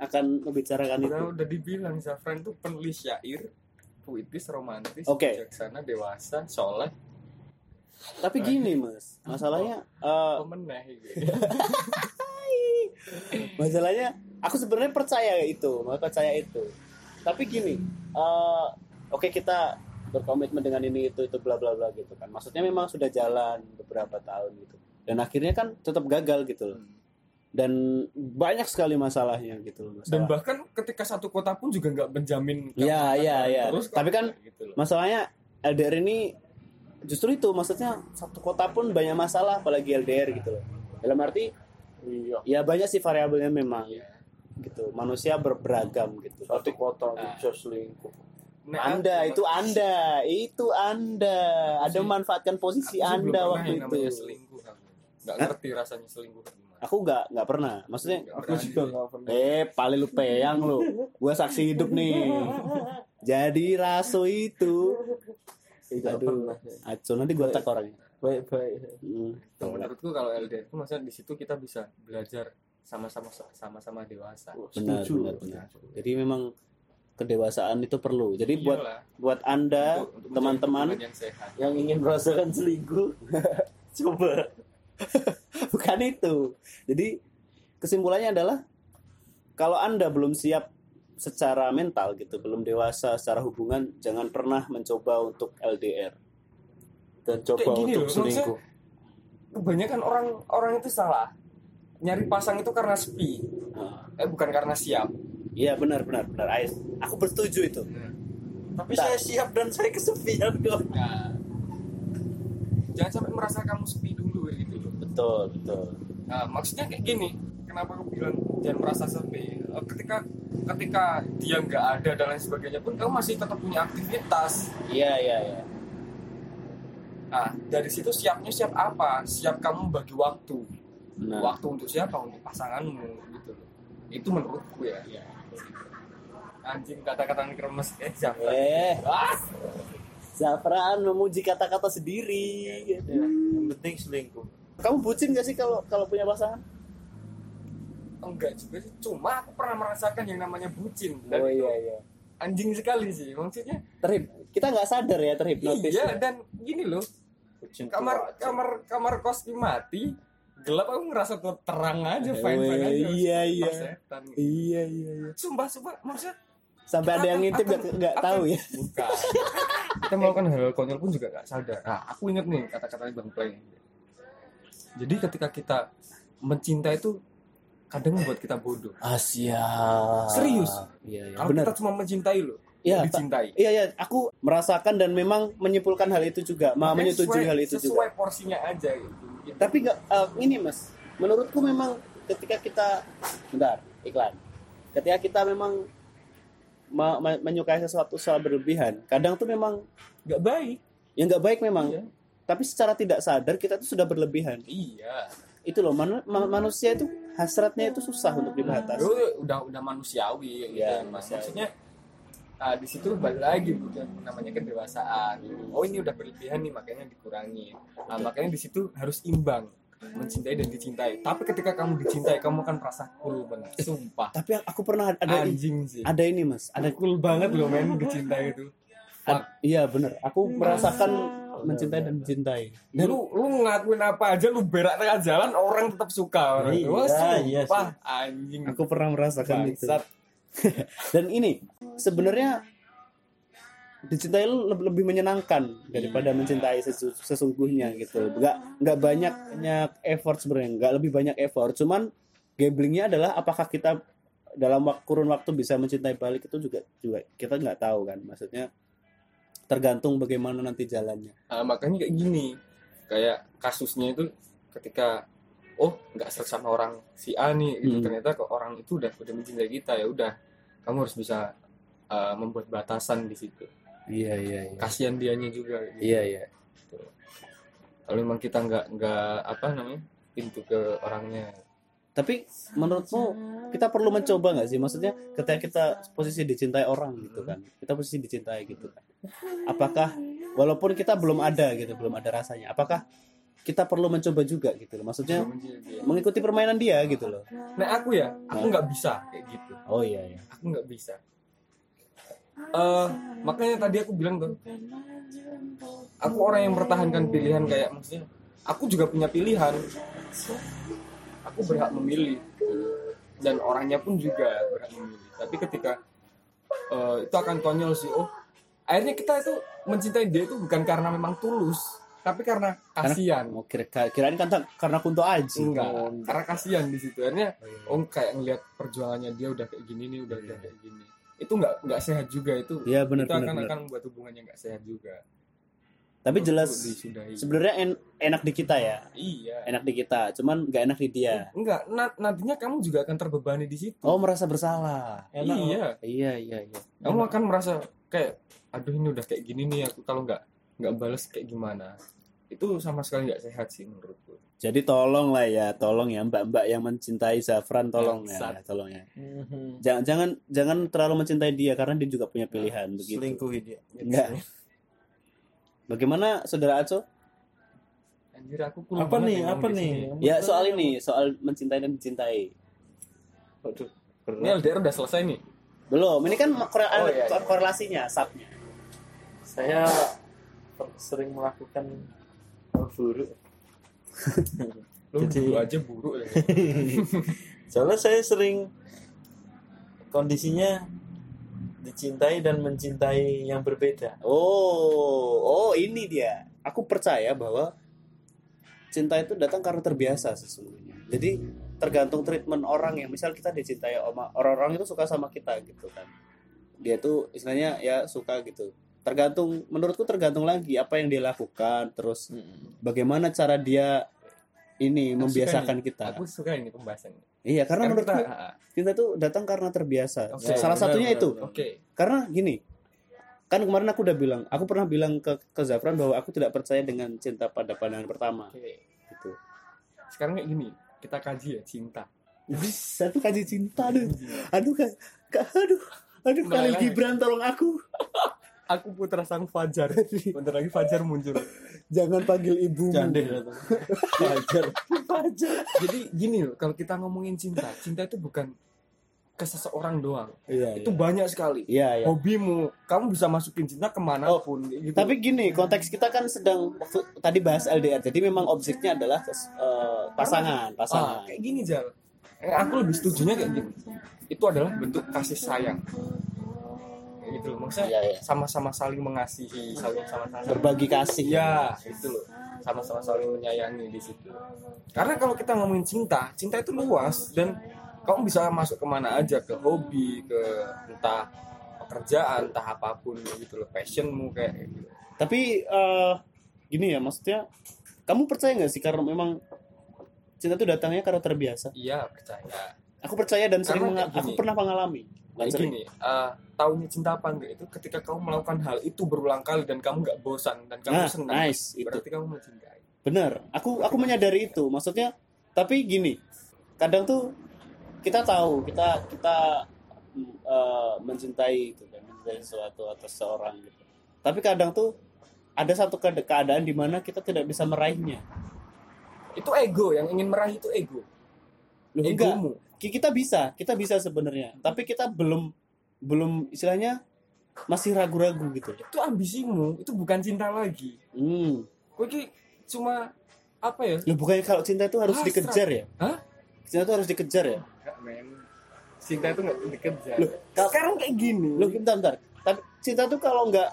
S1: akan membicarakan itu.
S2: Udah, udah dibilang Zafran itu penulis syair, puitis, romantis,
S1: Oke.
S2: bijaksana, dewasa, soleh,
S1: Tapi gini mas, masalahnya eh,
S2: gitu.
S1: masalahnya aku sebenarnya percaya itu, mau percaya itu. Tapi gini, eh, oke kita berkomitmen dengan ini itu itu bla bla bla gitu kan. Maksudnya memang sudah jalan beberapa tahun gitu. Dan akhirnya kan tetap gagal gitu loh. Dan banyak sekali masalahnya gitu loh.
S2: Dan
S1: masalah.
S2: bahkan ketika satu kota pun juga nggak menjamin
S1: Iya, iya, iya.
S2: terus kok,
S1: Tapi kan
S2: gitu loh.
S1: masalahnya LDR ini justru itu maksudnya satu kota pun banyak masalah apalagi LDR gitu loh. Dalam arti
S4: iya.
S1: ya banyak sih variabelnya memang
S2: Iya.
S1: gitu. Manusia ber- beragam gitu.
S4: Satu kota
S2: Ah.
S4: bisa selingkuh.
S2: Nah,
S1: anda itu anda itu anda. Ada memanfaatkan posisi
S2: aku
S1: anda waktu itu.
S2: selingkuh aku. nggak ngerti rasanya selingkuh
S1: aku nggak nggak pernah. Maksudnya
S2: Nggak
S4: aku juga nggak pernah.
S1: Eh paling lu peyang lu. Gua saksi hidup nih. Jadi raso itu Aduh.
S4: pernah
S1: aco nanti gua tag orangnya.
S4: Baik-baik
S1: Hmm.
S2: Nah, menurutku kalau LDR itu maksudnya di situ kita bisa belajar sama-sama sama-sama dewasa.
S1: Benar
S4: Setuju.
S1: benar benar. Jadi memang kedewasaan itu perlu. Jadi buat
S2: Iyalah,
S1: buat anda
S2: untuk- untuk
S1: teman-teman
S2: yang sehat.
S4: Yang ingin merasakan selingkuh coba.
S1: Bukan itu. Jadi kesimpulannya adalah kalau anda belum siap secara mental gitu belum dewasa secara hubungan jangan pernah mencoba untuk LDR
S4: dan coba
S2: Kayak gini
S4: untuk
S2: loh,
S4: selingkuh.
S2: kebanyakan orang orang itu salah. Nyari pasang itu karena sepi.
S1: Nah,
S2: eh bukan karena siap.
S1: Iya benar benar benar. Ais. aku bersetuju itu.
S4: Tapi
S1: Tak.
S4: saya siap dan saya kesepian kok.
S2: Nah, jangan sampai merasa kamu sepi dulu gitu. Loh
S1: betul betul.
S2: Nah, maksudnya kayak gini, kenapa aku bilang jangan merasa sepi? Eh, Ketika ketika dia nggak ada dan lain sebagainya pun kamu masih tetap punya aktivitas.
S1: iya iya iya
S2: Nah, dari situ siapnya siap apa? Siap kamu bagi waktu.
S1: nah
S2: Waktu untuk siapa? Untuk pasanganmu gitu loh. Itu menurutku ya. Anjing kata-kata yang kremes eh siapa?
S1: eh
S2: Ah,
S1: Zafran memuji kata-kata sendiri gitu.
S4: Ya, yang penting selingkuh
S1: kamu bucin gak sih kalau kalau punya pasangan
S2: enggak juga sih. Cuma aku pernah merasakan yang namanya bucin. Dan
S1: oh iya iya
S2: anjing sekali sih. Maksudnya
S1: terhip kita nggak sadar ya terhipnotis
S2: iya
S1: ya.
S2: dan gini loh.
S4: Bucin
S2: kamar kamar kamar kos mati gelap aku ngerasa tuh terang aja fine fine aja
S1: iya, iya. Iya iya iya
S2: sumpah sumpah maksudnya
S1: sampai ada yang ngintip nggak nggak tahu ya
S2: bukan kita melakukan hal, -hal konyol pun juga gak sadar nah aku inget nih kata-kata bang Play jadi ketika kita mencinta itu kadang membuat kita bodoh.
S1: Asia
S2: Serius?
S1: iya iya.
S2: Kalau kita cuma mencintai loh
S1: Iya,
S2: dicintai.
S1: iya iya. Aku merasakan dan memang menyimpulkan hal itu juga. Ma menyetujui
S2: sesuai-
S1: hal itu
S2: sesuai
S1: juga
S2: porsinya aja gitu, Gitu.
S1: tapi nggak eh, ini mas. Menurutku memang ketika kita bentar iklan. Ketika kita memang ma- ma- menyukai sesuatu secara berlebihan kadang tuh memang
S2: nggak baik.
S1: Yang nggak baik memang.
S2: Iya.
S1: tapi secara tidak sadar kita tuh sudah berlebihan.
S2: Iya.
S1: Itu loh manu- ma- manusia itu hasratnya itu susah untuk dibatasi
S2: Itu udah udah manusiawi gitu
S1: Iya,
S2: ya, Mas. Maksudnya ah, di situ balik lagi bukan namanya kedewasaan. Oh ini udah berlebihan nih makanya dikurangi. Nah, makanya di situ harus imbang mencintai dan dicintai. Tapi ketika kamu dicintai kamu akan merasa cool banget. Sumpah.
S1: tapi aku pernah ada
S2: Anjing sih.
S1: ada ini mas ada
S2: Ada cool banget loh men dicintai itu.
S1: ad- iya bener aku merasakan mencintai dan mencintai. Dan
S2: lu lu ngelakuin apa aja lu berak tengah jalan orang tetap suka. Orang.
S4: Iya,
S2: Wah,
S4: iya
S2: sumpah anjing.
S1: aku pernah merasakan itu.
S2: Bangsat.
S1: dan ini sebenarnya dicintai lu lebih, lebih menyenangkan daripada mencintai sesu- sesungguhnya gitu. Nggak nggak banyak banyak effort sebenarnya nggak lebih banyak effort. Cuman gamblingnya adalah apakah kita dalam kurun waktu bisa mencintai balik itu juga juga kita nggak tahu kan. Maksudnya tergantung bagaimana nanti jalannya.
S2: Nah, makanya kayak gini kayak kasusnya itu ketika oh nggak serak sama orang si A nih gitu.
S1: Hmm.
S2: ternyata ke orang itu udah udah mencintai kita ya udah kamu harus bisa uh, membuat batasan di situ.
S1: Iya iya iya.
S2: Kasihan dianya juga gitu.
S1: iya iya.
S2: Kalau memang kita nggak nggak apa namanya pintu ke orangnya.
S1: Tapi menurutmu kita perlu mencoba nggak sih? Maksudnya ketika kita posisi dicintai orang gitu kan kita posisi dicintai gitu kan apakah walaupun kita belum ada gitu belum ada rasanya apakah kita perlu mencoba juga gitu loh? Maksudnya mengikuti permainan dia gitu loh.
S2: Nah aku ya aku nggak bisa kayak gitu.
S1: Oh iya iya.
S2: Aku nggak bisa. Eh makanya tadi aku bilang tuh aku orang yang mempertahankan pilihan kayak maksudnya aku juga punya pilihan. Aku berhak memilih. Dan orangnya pun juga berhak memilih. Tapi ketika eh, itu akan konyol sih oh akhirnya kita itu mencintai dia itu bukan karena memang tulus tapi karena kasihan.
S1: Oh kira kirain kan tak- karena kunto aji
S2: enggak karena kasihan di situ. Akhirnya
S1: Oh, iya.
S2: oh kayak ngelihat perjuangannya dia udah kayak gini nih udah udah kayak gini. Itu nggak nggak sehat juga itu.
S1: Iya benar
S2: itu
S1: benar
S2: akan
S1: benar.
S2: akan membuat hubungannya nggak sehat juga.
S1: Tapi
S2: Itu
S1: jelas sebenarnya en- enak di kita ya?
S2: Iya.
S1: Enak di kita cuman nggak enak di dia.
S2: Enggak na- nantinya kamu juga akan terbebani di situ.
S1: Oh merasa bersalah.
S4: Enak,
S2: iya.
S1: iya iya iya.
S2: Kamu akan merasa kayak aduh ini udah kayak gini nih aku kalau nggak nggak balas kayak gimana itu sama sekali nggak sehat sih menurutku
S1: Jadi tolong lah ya, tolong ya mbak-mbak yang mencintai Zafran tolong ya,
S2: Bangsat.
S1: tolong ya.
S4: Mhm.
S1: Jangan jangan jangan terlalu mencintai dia karena dia juga punya pilihan begitu.
S4: selingkuhi dia
S1: Enggak. Bagaimana saudara Aco?
S2: Anjir aku cool
S4: Apa nih?
S2: ya
S4: Apa nih?
S2: sini.
S1: Ya soal ini, soal mencintai dan dicintai.
S4: Waduh,
S2: Ini. LDR udah selesai nih.
S1: Belum, ini kan kore-
S2: Oh, iya, iya.
S1: korelasinya, subnya.
S4: Saya sering melakukan hal buruk.
S2: Lu
S4: Jadi-
S2: dulu aja buruk ya.
S4: Soalnya saya sering kondisinya dicintai dan mencintai yang berbeda.
S1: Oh, oh ini dia. Aku percaya bahwa cinta itu datang karena terbiasa sesungguhnya. Jadi tergantung treatment orang yang misal kita dicintai sama orang-orang itu suka sama kita gitu kan. Dia tuh istilahnya ya suka gitu. Tergantung menurutku tergantung lagi apa yang dia lakukan, terus bagaimana cara dia ini
S2: Aku
S1: membiasakan
S2: nih.
S1: kita.
S2: Aku suka ini pembahasannya.
S1: Iya, karena
S2: Karena
S1: menurutku
S2: kita,
S1: cinta itu datang karena terbiasa.
S2: Oke,
S1: Salah
S4: benar,
S1: satunya
S4: benar,
S1: itu.
S4: benar.
S2: Oke.
S1: Karena gini, kan kemarin aku udah bilang, aku pernah bilang ke ke Zafran bahwa aku tidak percaya dengan cinta pada pandangan pertama,
S2: Oke.
S1: gitu.
S2: Sekarang kayak gini, kita kaji ya cinta.
S1: Satu kaji cinta, aduh, aduh, ka- aduh, aduh, Khalil
S2: lagi.
S1: Gibran tolong aku,
S2: Aku putra sang Fajar. Bentar lagi Fajar muncul.
S1: jangan panggil ibumu.
S4: Candeh datang. Wajar.
S2: Jadi gini loh, kalau kita ngomongin cinta, cinta itu bukan ke seseorang doang.
S1: Iya,
S2: Itu banyak sekali.
S1: iya, iya.
S2: Hobimu, kamu bisa masukin cinta ke mana pun. gitu.
S1: Tapi gini, konteks kita kan sedang waktu- tadi bahas LDR, jadi memang objeknya adalah eh, pasangan,
S2: ah,
S1: pasangan.
S2: kayak gini Jal. Eh, aku lebih setujunya kayak gini. Itu adalah bentuk kasih sayang. Gitu loh. Maksudnya
S1: Iya, iya.
S2: sama-sama saling mengasihi, saling sama-sama
S1: Berbagi kasih.
S2: Iya, itu loh. Sama-sama saling menyayangi di situ. Karena kalau kita ngomongin cinta, cinta itu luas dan kamu bisa masuk ke mana aja ke hobi, ke entah pekerjaan, entah apa pun gitu loh, passionmu kayak gitu.
S1: Tapi eh, gini ya, maksudnya kamu percaya nggak sih karena memang cinta itu datangnya karena terbiasa?
S2: Iya percaya.
S1: Aku percaya dan sering
S2: Karena
S1: aku
S2: gini.
S1: pernah mengalami. Bukan sering.
S2: gini, eh tahunya cinta apa enggak itu ketika kamu melakukan hal itu berulang kali dan kamu nggak bosan dan kamu
S1: Nah,
S2: senang,
S1: nice itu.
S2: berarti kamu mencintai.
S1: Bener. Aku aku menyadari itu. Maksudnya tapi gini, kadang tuh kita tahu kita kita eh, mencintai itu kan, mencintai sesuatu atau seseorang gitu. Tapi kadang tuh ada satu keada- keadaan di mana kita tidak bisa meraihnya.
S2: Itu ego yang ingin meraih itu ego.
S1: Loh, enggak.
S2: Egomu.
S1: Ki- Kita bisa, kita bisa sebenarnya. Tapi kita belum belum istilahnya masih ragu-ragu gitu.
S2: Itu ambisimu, itu bukan cinta lagi.
S1: Hmm.
S2: Gue ki cuma apa ya?
S1: Loh, bukannya kalau cinta itu harus
S2: Hasrat.
S1: dikejar ya?
S2: Hah?
S1: Cinta itu harus dikejar ya?
S2: Enggak, men. Cinta itu nggak dikejar.
S1: Loh, kalau-
S2: Sekarang kayak gini.
S1: Lu bentar, bentar. Tapi cinta tuh kalau nggak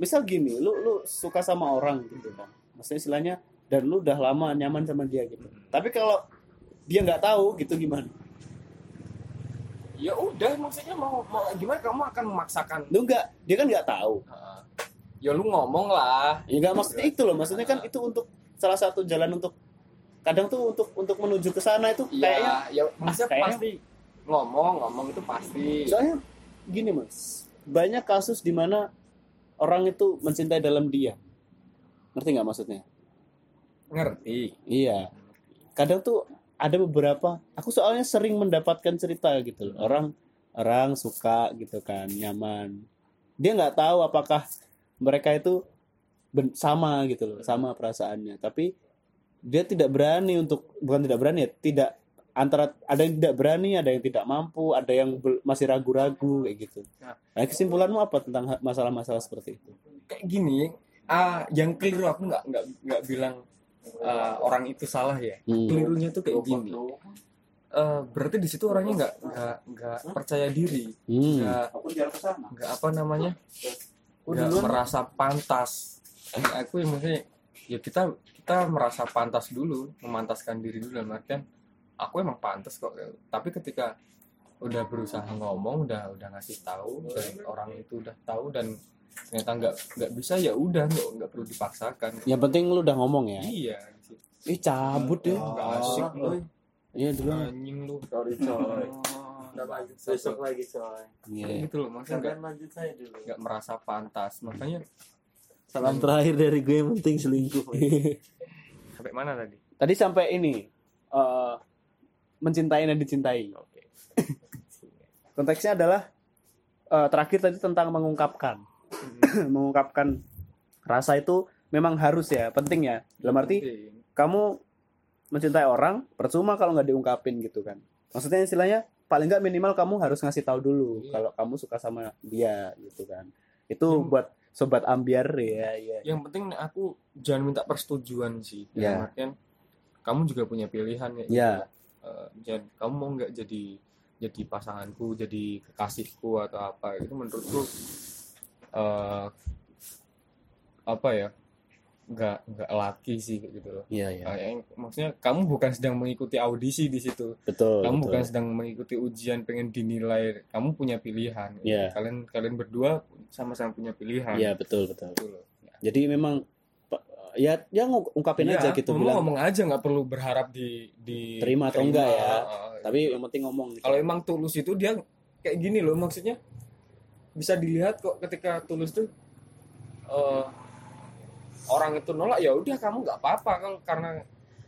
S1: misal gini, lu lu suka sama orang gitu kan. Maksudnya istilahnya dan lu udah lama nyaman sama dia gitu. Tapi kalau dia nggak tahu gitu gimana?
S2: Ya udah, maksudnya mau mau gimana kamu akan memaksakan?
S1: Lu nggak, dia kan nggak tahu.
S2: Heeh. Ya lu ngomong lah.
S1: Ya nggak maksudnya itu loh. Maksudnya kan itu untuk salah satu jalan untuk kadang tuh untuk untuk menuju ke sana itu kayaknya
S2: ya, ya maksudnya
S1: kayaknya-
S2: pasti ngomong, ngomong itu pasti.
S1: soalnya gini mas banyak kasus di mana orang itu mencintai dalam diam ngerti nggak maksudnya
S2: Ngerti.
S1: Iya. Kadang tuh ada beberapa aku soalnya sering mendapatkan cerita gitu loh. Orang orang suka gitu kan, nyaman. Dia nggak tahu apakah mereka itu ben- sama gitu loh, sama perasaannya. Tapi dia tidak berani untuk bukan tidak berani ya, tidak antara ada yang tidak berani, ada yang tidak mampu, ada yang masih ragu-ragu kayak gitu.
S2: Nah.
S1: Nah, kesimpulanmu apa tentang masalah-masalah seperti itu?
S2: Kayak gini, ah yang keliru aku nggak nggak nggak bilang ah, orang itu salah ya.
S1: Hmm.
S2: Kelirunya tuh kayak gini. Eh, berarti di situ orangnya nggak nggak nggak percaya diri,
S1: Hmm.
S2: nggak nggak apa namanya, nggak merasa pantas. Nah, aku yang maksudnya ya kita kita merasa pantas dulu, memantaskan diri dulu dalam artian aku emang pantas kok. Tapi ketika udah berusaha ngomong, udah udah ngasih tahu dan orang itu udah tahu dan ternyata nggak nggak bisa ya udah nggak nggak perlu dipaksakan.
S1: Yang penting lu udah ngomong ya.
S2: Iya,
S1: Ih cabut deh.
S2: nggak asik lu,
S1: Iya dulu.
S2: anjing lu.
S4: Sorry coy.
S2: Nggak
S4: Besok lagi coy.
S1: Iya.
S2: Kayak gitu loh, maksudnya nggak
S4: Kalian lanjut saya dulu.
S2: nggak merasa pantas, makanya
S4: Salam terakhir dari gue yang penting selingkuh.
S2: sampai mana tadi?
S1: Tadi sampai ini eh, mencintai dan dicintai.
S2: Oke.
S1: Konteksnya adalah eh, terakhir tadi tentang mengungkapkan, mengungkapkan rasa itu memang harus ya penting ya dalam arti
S2: Penting.
S1: kamu mencintai orang percuma kalau nggak diungkapin gitu kan maksudnya istilahnya paling nggak minimal kamu harus ngasih tahu dulu
S2: Iya.
S1: kalau kamu suka sama dia gitu kan itu
S2: Hmm.
S1: buat sobat ambiar ya ya
S2: yang penting aku jangan minta persetujuan sih
S1: Ya.
S2: artian kamu juga punya pilihan ya
S1: Ya.
S2: Eh, jangan kamu mau nggak jadi jadi pasanganku jadi kekasihku atau apa itu menurutku eh apa ya nggak nggak laki sih gitu loh.
S1: Iya iya.
S2: Eh, yang- maksudnya kamu bukan sedang mengikuti audisi di situ.
S1: Betul
S2: kamu
S1: betul.
S2: bukan sedang mengikuti ujian pengen dinilai. Kamu punya pilihan.
S1: Iya.
S2: kalian kalian berdua sama-sama punya pilihan.
S1: Iya betul betul.
S2: Gitu loh.
S1: jadi memang ya ya ngung- ungkapin
S2: Iya,
S1: aja gitu
S2: ngomong,
S1: bilang
S2: ngomong aja nggak perlu berharap di di
S1: Terima atau enggak ya.
S2: Eh,
S1: tapi yang penting ngomong gitu.
S2: kalau emang tulus itu dia kayak gini loh maksudnya bisa dilihat kok ketika tulus tuh eh, orang itu nolak ya udah kamu nggak apa-apa kalau karena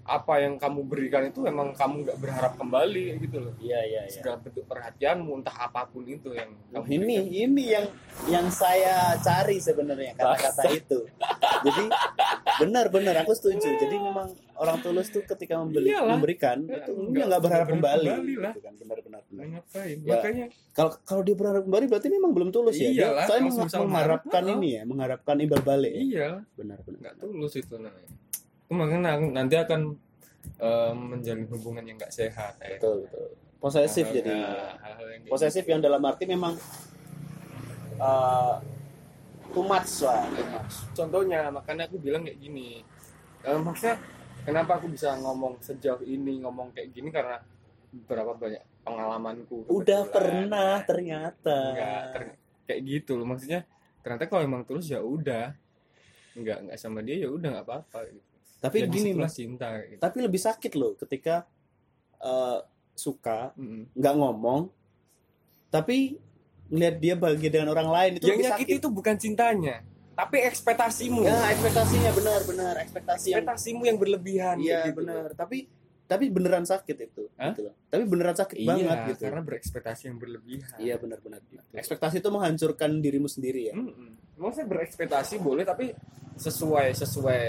S2: apa yang kamu berikan itu memang kamu nggak berharap kembali gitu loh
S1: iya iya iya
S2: segala bentuk perhatianmu entah apa pun itu yang
S1: Oh,
S2: kamu
S1: ini
S2: berikan.
S1: ini yang yang saya cari sebenarnya kata-kata itu. Jadi benar-benar aku setuju. Jadi memang orang tulus tuh ketika membeli
S2: Iyalah.
S1: memberikan
S2: Ya,
S1: itu
S2: enggak-
S1: dia nggak berharap
S2: enggak
S1: kembali.
S2: berharap kembali lah.
S1: gitu kan benar-benar.
S2: Nah,
S1: benar.
S2: ngapain
S1: Ya.
S2: makanya
S1: Kalau kalau dia berharap kembali berarti memang belum tulus ya. Dia
S2: Iyalah,
S1: soalnya mengha-
S2: misal
S1: mengharapkan
S2: mengharap,
S1: ini ya, mengharapkan imbal balik. Ya.
S2: iya
S1: Benar-benar.
S2: nggak tulus itu namanya aku- nanti akan eh, menjalin hubungan yang nggak sehat ya.
S1: Betul betul. Posesif jadi.
S2: hal-hal yang
S1: Posesif
S2: gitu.
S1: yang dalam arti memang uh, too much lah. Too much.
S2: contohnya makanya aku bilang kayak gini Eh, maksudnya kenapa aku bisa ngomong sejauh ini ngomong kayak gini karena beberapa banyak pengalamanku
S1: Udah
S2: kebetulan.
S1: pernah ternyata.
S2: Enggak, ter- kayak gitu loh maksudnya ternyata kalau emang tulus ya udah nggak nggak sama dia ya udah nggak apa-apa gitu.
S1: Tapi
S2: Ya,
S1: gini mas,
S2: cinta gitu.
S1: tapi lebih sakit loh ketika uh, suka nggak ngomong, tapi ngeliat dia bahagia dengan orang lain itu
S2: yang
S1: lebih
S2: nyakiti
S1: sakit.
S2: itu bukan cintanya tapi ekspektasimu
S1: Ya ekspektasinya benar-benar ekspektasi yang
S2: ekspektasimu yang berlebihan
S1: iya
S2: gitu.
S1: benar. Tapi tapi beneran sakit itu.
S2: Hah?
S1: Gitu loh. Tapi beneran sakit
S2: iya
S1: banget gitu.
S2: karena berekspektasi yang berlebihan
S1: Iya benar-benar.
S2: Gitu.
S1: Ekspektasi itu menghancurkan dirimu sendiri ya.
S2: Mm-mm. maksudnya berekspektasi boleh tapi sesuai sesuai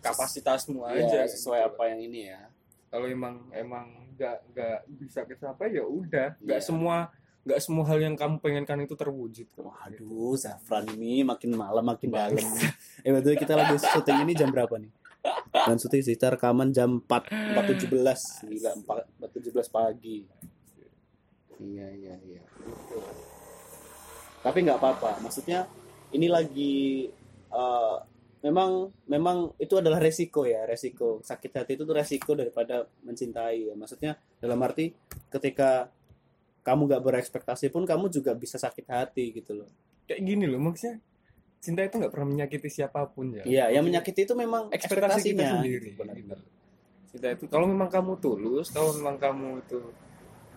S2: kapasitasmu aja
S1: Iya, sesuai
S2: gitu.
S1: apa yang ini ya.
S2: kalau emang emang nggak nggak bisa kecapai ya udah nggak
S1: Iya.
S2: semua nggak semua hal yang kamu pengenkan itu terwujud.
S1: Waduh, Zafran ini makin malam makin dalam. Eh betul kita lagi syuting ini jam berapa nih? Dan syuting sih kita rekaman jam 4 4.17 Gila 4 4.17 pagi. Iya iya iya. Tapi nggak apa-apa. Maksudnya ini lagi eh, memang memang itu adalah resiko ya, resiko sakit hati itu tuh resiko daripada mencintai ya. Maksudnya dalam arti ketika kamu nggak berekspektasi pun kamu juga bisa sakit hati gitu loh.
S2: kayak gini loh maksudnya cinta itu nggak pernah menyakiti siapa pun ya
S1: Iya, yang menyakiti itu memang
S2: ekspektasi kita
S1: ekspektasinya.
S2: sendiri
S1: Benar.
S2: gitu. cinta itu kalau memang kamu tulus kalau memang kamu itu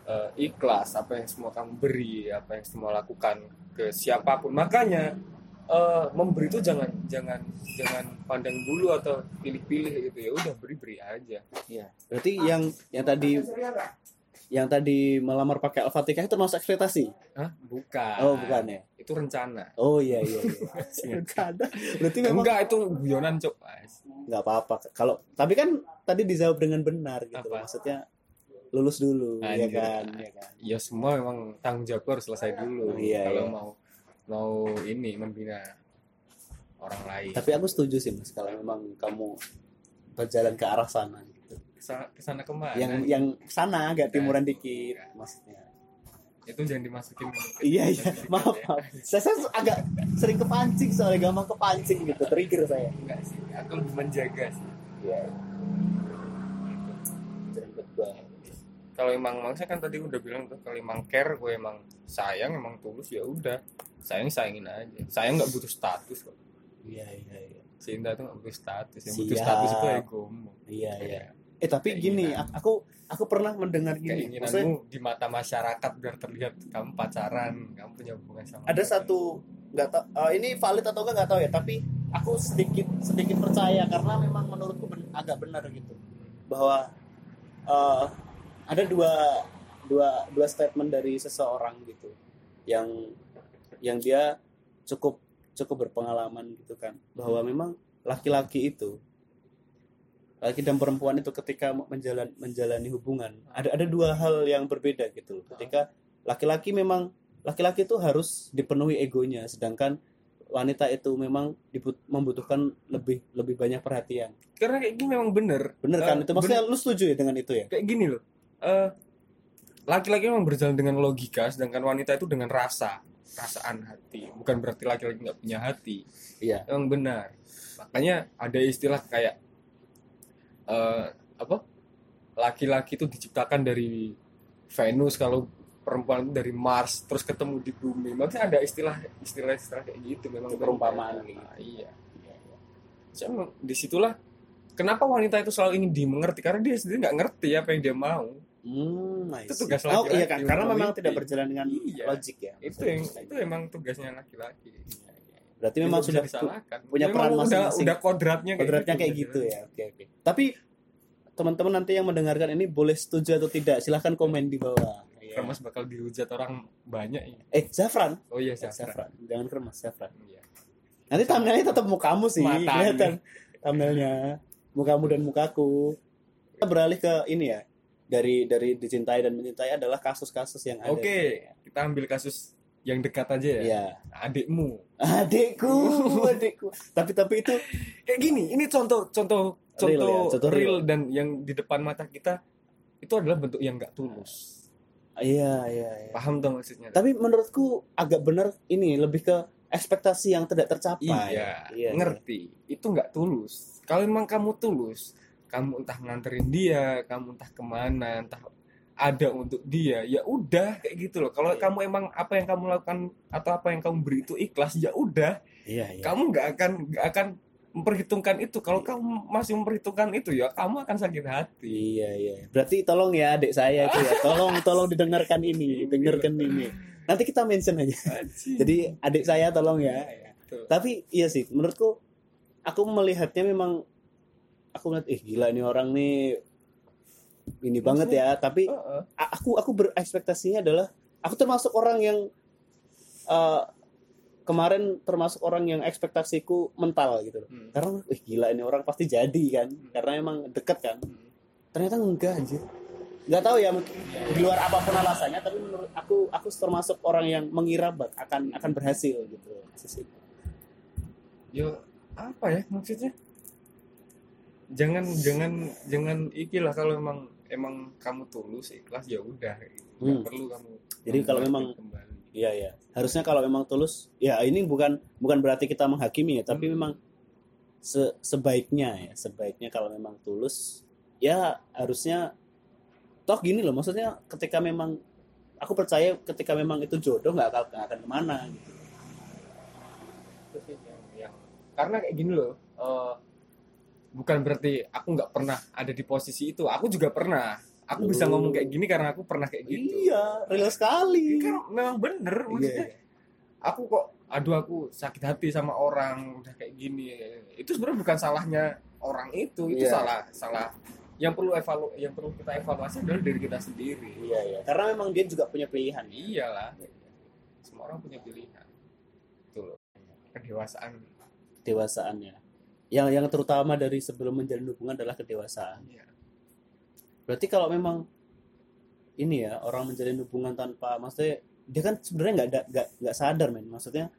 S2: eh, ikhlas apa yang semua kamu beri apa yang semua lakukan ke siapa pun makanya eh, memberi itu jangan jangan jangan pandang bulu atau pilih-pilih gitu ya udah beri beri aja
S1: Iya. Berarti yang yang tadi yang tadi melamar pakai Al-Fatihah itu termasuk ekspektasi?
S2: Hah? bukan
S1: Oh, bukan ya.
S2: itu rencana
S1: Oh iya iya iya. Rencana. Berarti memang
S2: enggak itu guyonan cok Mas.
S1: nggak apa-apa. Kalau tapi kan tadi dijawab dengan benar gitu.
S2: Apa?
S1: Maksudnya lulus dulu ya
S2: Anjir.
S1: kan, ya kan.
S2: ya semua memang tanggung jawab harus selesai dulu
S1: Iya,
S2: kalau
S1: iya.
S2: mau mau ini membina orang lain
S1: Tapi aku setuju sih Mas kalau memang kamu berjalan ke arah sana gitu.
S2: ke sana, ke mana
S1: Yang yang sana agak timuran
S2: Nah,
S1: dikit
S2: iya.
S1: maksudnya.
S2: itu jangan dimasukin
S1: Iya iya, maaf,
S2: ya.
S1: maaf. Saya, saya agak sering kepancing soalnya gampang kepancing gitu, trigger saya.
S2: enggak sih aku menjaga sih
S1: Iya. Cerewet
S2: kalau emang maksudnya kan tadi udah bilang tuh kalau emang care gue emang sayang emang tulus ya udah sayang sayangin aja sayang nggak butuh status kok
S1: Iya iya iya.
S2: cinta tuh nggak butuh status yang butuh status itu egomu
S1: Iya iya. Eh tapi gini, aku aku pernah mendengar gini. Maksudnya
S2: keinginanmu di mata masyarakat biar terlihat kamu pacaran kamu punya hubungan sama
S1: ada
S2: orang.
S1: satu nggak tahu eh, ini valid atau enggak nggak tahu ya, tapi aku sedikit sedikit percaya karena memang menurutku ben- agak benar gitu bahwa eh, ada dua dua dua statement dari seseorang gitu yang yang dia cukup cukup berpengalaman gitu kan. Bahwa memang laki-laki itu laki dan perempuan itu ketika menjalan menjalani hubungan ada ada dua hal yang berbeda gitu ketika laki-laki memang laki-laki itu harus dipenuhi egonya sedangkan wanita itu memang dibut- membutuhkan lebih lebih banyak perhatian.
S2: Karena kayak gini memang bener.
S1: Bener kan?
S2: Eh,
S1: itu maksudnya lu setuju ya dengan itu ya?
S2: Kayak gini loh Eh, laki-laki memang berjalan dengan logika sedangkan wanita itu dengan rasa perasaan hati. Bukan berarti laki-laki nggak punya hati.
S1: Iya.
S2: Emang benar. Makanya ada istilah kayak eh apa? Laki-laki itu diciptakan dari Venus kalau perempuan itu dari Mars terus ketemu di bumi. Makanya ada istilah istilah istilah kayak gitu memang
S1: Perumpamaan.
S2: Nah, iya. Saya di situlah kenapa wanita itu selalu ingin dimengerti. Karena dia sendiri nggak ngerti apa yang dia mau
S1: Hmm,
S2: Itu tugas
S1: oh
S2: laki-laki
S1: iya kan karena memang tidak berjalan dengan
S2: Iya.
S1: logik ya
S2: itu yang itu emang tugasnya laki-laki.
S1: Berarti
S2: Itu
S1: memang
S2: bisa
S1: sudah
S2: disalahkan.
S1: punya
S2: Memang
S1: peran masing-masing.
S2: udah kodratnya
S1: kodratnya kayak gitu ya oke oke. Tapi teman-teman nanti yang mendengarkan ini boleh setuju atau tidak silahkan komen di bawah. Iya.
S2: Kremas bakal dihujat orang banyak ya
S1: eh Zafran?
S2: Oh iya
S1: Eh,
S2: Zafran.
S1: Zafran. Jangan kremas Zafran.
S2: Iya.
S1: nanti thumbnailnya tetap mukamu sih kelihatan thumbnailnya. Mukamu dan mukaku. Kita beralih ke ini ya dari dari dicintai dan mencintai adalah kasus-kasus yang ada
S2: Oke, kita ambil kasus yang dekat aja ya.
S1: Iya.
S2: Adikmu.
S1: adikku adikku tapi tapi itu
S2: Kayak gini, ini contoh contoh
S1: Real
S2: contoh,
S1: ya, contoh
S2: real,
S1: real.
S2: dan yang di depan mata kita itu adalah bentuk yang nggak tulus.
S1: iya iya iya
S2: Paham dong maksudnya?
S1: tapi menurutku agak benar ini lebih ke ekspektasi yang tidak tercapai
S2: iya, ngerti. Itu nggak tulus. Kalau memang kamu tulus, kamu entah nganterin dia, kamu entah ke mana, entah ada untuk dia, ya udah kayak gitu loh. Kalau
S1: Iya.
S2: kamu emang apa yang kamu lakukan atau apa yang kamu beri itu ikhlas, ya udah.
S1: iya iya
S2: kamu nggak akan nggak akan memperhitungkan itu kalau kamu masih memperhitungkan itu ya kamu akan sakit hati
S1: Iya iya. Berarti tolong ya adik saya itu ya. Tolong tolong didengarkan ini, dengarkan ini. Nanti kita mention aja. Jadi adik saya tolong ya.
S2: Tuh.
S1: Tapi iya sih, menurutku aku melihatnya memang aku melihat ih gila ini orang nih ini banget ya. Tapi aku aku berekspektasinya adalah aku termasuk orang yang eh, kemarin termasuk orang yang ekspektasiku mental gitu loh.
S2: Hmm.
S1: Karena ih gila ini orang pasti jadi kan.
S2: Hmm.
S1: Karena emang deket kan
S2: Hmm.
S1: ternyata enggak anjir nggak tahu ya di luar apa pun alasannya tapi menurut aku aku termasuk orang yang mengira bak akan akan berhasil gitu Sisi.
S2: yo apa ya maksudnya jangan jangan jangan ikilah kalau emang emang kamu tulus ikhlas ya udah
S1: Hmm.
S2: perlu kamu
S1: Jadi kalau memang-
S2: kembali
S1: iya ya harusnya kalau memang tulus ya ini bukan bukan berarti kita menghakimi ya tapi
S2: Hmm.
S1: memang se- sebaiknya ya sebaiknya kalau memang tulus ya harusnya toh gini loh maksudnya ketika memang aku percaya ketika memang itu jodoh nggak akan nggak akan ke
S2: mana gitu. Yang, yang karena kayak gini loh eh, bukan berarti aku nggak pernah ada di posisi itu aku juga pernah aku bisa
S1: Oh.
S2: ngomong kayak gini karena aku pernah kayak gitu
S1: iya real sekali
S2: kan memang bener maksudnya
S1: Iya.
S2: aku kok aduh aku sakit hati sama orang udah kayak gini itu sebenarnya bukan salahnya orang itu itu
S1: Iya.
S2: salah salah yang perlu evalu yang perlu kita evaluasi adalah diri kita sendiri
S1: Iya iya. Karena memang dia juga punya pilihan.
S2: iyalah semua orang punya pilihan itu loh kedewasaan
S1: Dewasaannya. Yang yang terutama dari sebelum menjalin hubungan adalah kedewasaan.
S2: Iya.
S1: Berarti kalau memang ini ya orang menjalin hubungan tanpa maksudnya dia kan sebenarnya nggak ada- nggak nggak sadar men. Maksudnya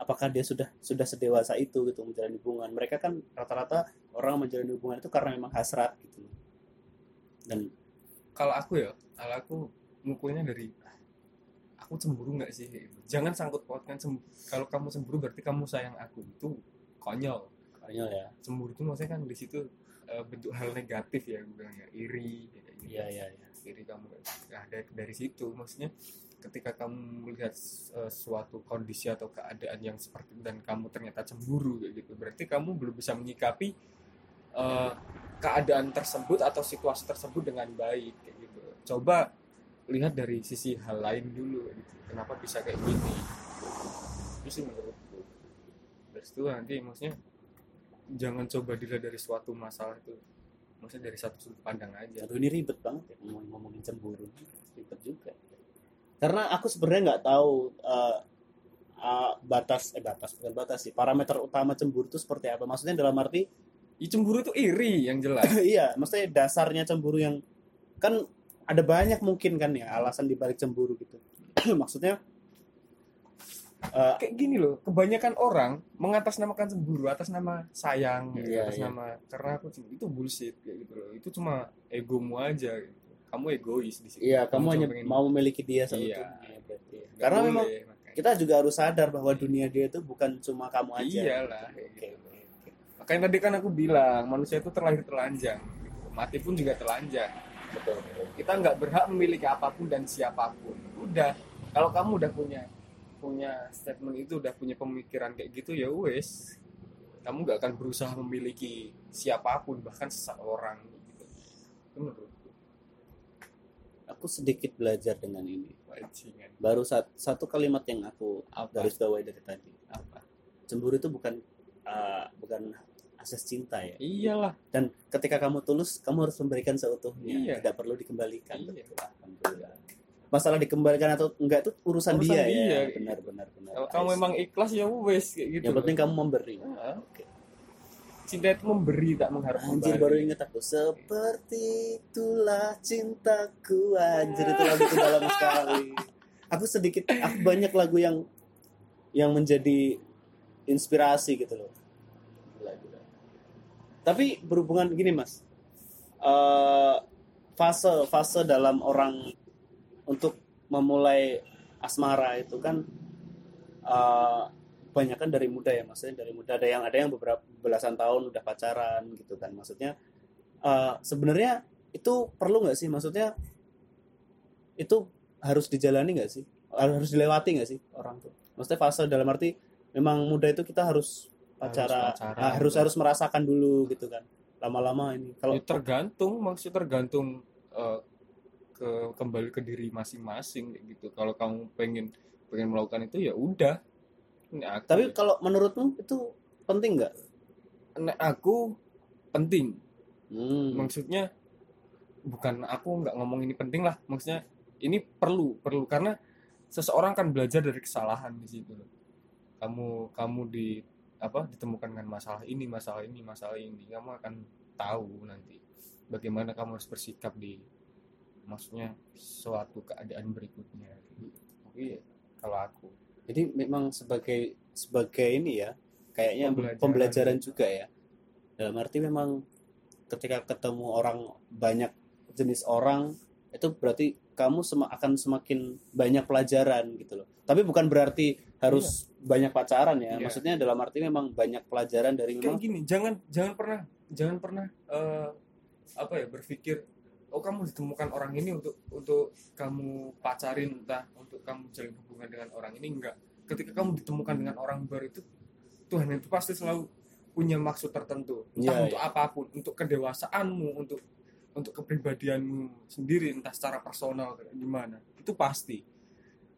S1: apakah dia sudah sudah sedewasa itu gitu menjalin hubungan. Mereka kan rata-rata orang menjalin hubungan itu karena memang hasrat gitu. Dan
S2: kalau aku ya kalau aku ngukurnya dari aku cemburu nggak sih jangan sangkut pautkan kalau kamu cemburu berarti kamu sayang aku itu konyol
S1: konyol ya.
S2: cemburu itu maksudnya kan di situ eh, bentuk hal negatif ya gue bilang ya iri kayak gitu.
S1: Iya iya iya.
S2: iri kamu nah, dari, dari situ maksudnya ketika kamu melihat eh, suatu kondisi atau keadaan yang seperti itu dan kamu ternyata cemburu kayak gitu berarti kamu belum bisa menyikapi eh, keadaan tersebut atau situasi tersebut dengan baik kayak gitu coba lihat dari sisi hal lain dulu gitu. kenapa bisa kayak gini itu sih menurutku dari situ nanti maksudnya jangan coba dilihat dari suatu masalah itu. Maksudnya dari satu sudut pandang aja.
S1: Aduh ini ribet banget ya ngomongin, ngomongin cemburu. Ribet juga. Karena aku sebenarnya nggak tahu eh, uh, batas eh batas bukan batas sih parameter utama cemburu itu seperti apa. Maksudnya dalam arti
S2: Ih, cemburu itu iri yang jelas.
S1: iya maksudnya dasarnya cemburu yang kan ada banyak mungkin kan ya alasan dibalik cemburu gitu. Maksudnya eh,
S2: kayak gini loh kebanyakan orang mengatasnamakan cemburu atas nama sayang gitu,
S1: Iya,
S2: atas
S1: iya.
S2: nama karena aku cemburu itu bullshit kayak gitu loh itu cuma egomu aja gitu. kamu egois di situ
S1: iya kamu
S2: cuma
S1: hanya
S2: pengen-
S1: mau memiliki dia
S2: Iya.
S1: seutuhnya berarti ya.
S2: Nggak
S1: karena
S2: boleh,
S1: memang
S2: makanya.
S1: kita juga harus sadar bahwa dunia dia itu bukan cuma kamu aja
S2: iyalah
S1: Oke,
S2: kayak gitu.
S1: oke.
S2: makanya tadi kan aku bilang manusia itu terlahir telanjang gitu. mati pun juga telanjang
S1: betul
S2: kita nggak berhak memiliki apa pun dan siapa pun udah kalau kamu udah punya punya statement itu udah punya pemikiran kayak gitu ya wes. Kamu nggak akan berusaha memiliki siapa pun bahkan seseorang gitu. Itu menurutku.
S1: Aku sedikit belajar dengan ini. Baru sat- satu kalimat yang aku
S2: apa?
S1: garis bawahi dari tadi.
S2: Apa?
S1: Cemburu itu bukan uh, bukan asas cinta ya.
S2: Iyalah.
S1: Dan ketika kamu tulus kamu harus memberikan seutuhnya.
S2: Iya.
S1: tidak perlu dikembalikan.
S2: Iya.
S1: Betul, alhamdulillah masalah dikembalikan atau enggak itu urusan,
S2: Urusan
S1: dia,
S2: dia.
S1: ya benar benar benar.
S2: Kalau kamu
S1: see.
S2: emang ikhlas ya wes kayak gitu.
S1: Yang penting kamu memberi.
S2: Ah,
S1: Oke.
S2: cinta itu memberi tak mengharap
S1: anjir baru inget aku. Seperti itulah cintaku anjir itu lagu itu dalam sekali. Aku sedikit aku banyak lagu yang yang menjadi inspirasi gitu loh. Tapi berhubungan gini mas. Eh, fase fase dalam orang untuk memulai asmara itu kan eh, banyak kan dari muda ya maksudnya dari muda. Ada yang ada yang beberapa belasan tahun udah pacaran gitu kan. Maksudnya eh, sebenarnya itu perlu nggak sih? Maksudnya itu harus dijalani nggak sih? Harus dilewati nggak sih orang tuh? Maksudnya fase dalam arti memang muda itu kita harus pacaran
S2: Harus pacaran.
S1: ah, harus harus merasakan dulu gitu kan. Lama-lama ini. Kalau
S2: Ya, tergantung maksudnya tergantung eh, ke kembali ke diri masing-masing kayak gitu. Kalau kamu pengen pengen melakukan itu ya udah. Aku,
S1: tapi kalau menurutmu itu penting nggak?
S2: Nek aku penting.
S1: Hmm.
S2: maksudnya bukan aku nggak ngomong ini penting lah. Maksudnya ini perlu perlu. Karena seseorang kan belajar dari kesalahan di situ. Kamu kamu di apa ditemukan dengan masalah ini masalah ini masalah ini. Kamu akan tahu nanti bagaimana kamu harus bersikap di maksudnya suatu keadaan berikutnya. Tapi kalau aku.
S1: Jadi memang sebagai sebagai ini ya kayaknya
S2: Pembelajaran.
S1: pembelajaran, juga ya. Dalam arti memang ketika ketemu orang banyak jenis orang itu berarti kamu sema- akan semakin banyak pelajaran gitu loh. Tapi bukan berarti harus banyak pacaran ya.
S2: Iya.
S1: maksudnya dalam arti memang banyak pelajaran dari memang
S2: kayak gini jangan jangan pernah jangan pernah eh, apa ya berpikir oh kamu ditemukan orang ini untuk untuk kamu pacarin entah untuk kamu jalin hubungan dengan orang ini? Enggak. Ketika kamu ditemukan dengan orang baru itu Tuhan itu pasti selalu punya maksud tertentu. Entah
S1: Iya,
S2: untuk apa pun untuk kedewasaanmu untuk untuk kepribadianmu sendiri entah secara personal gimana. Itu pasti.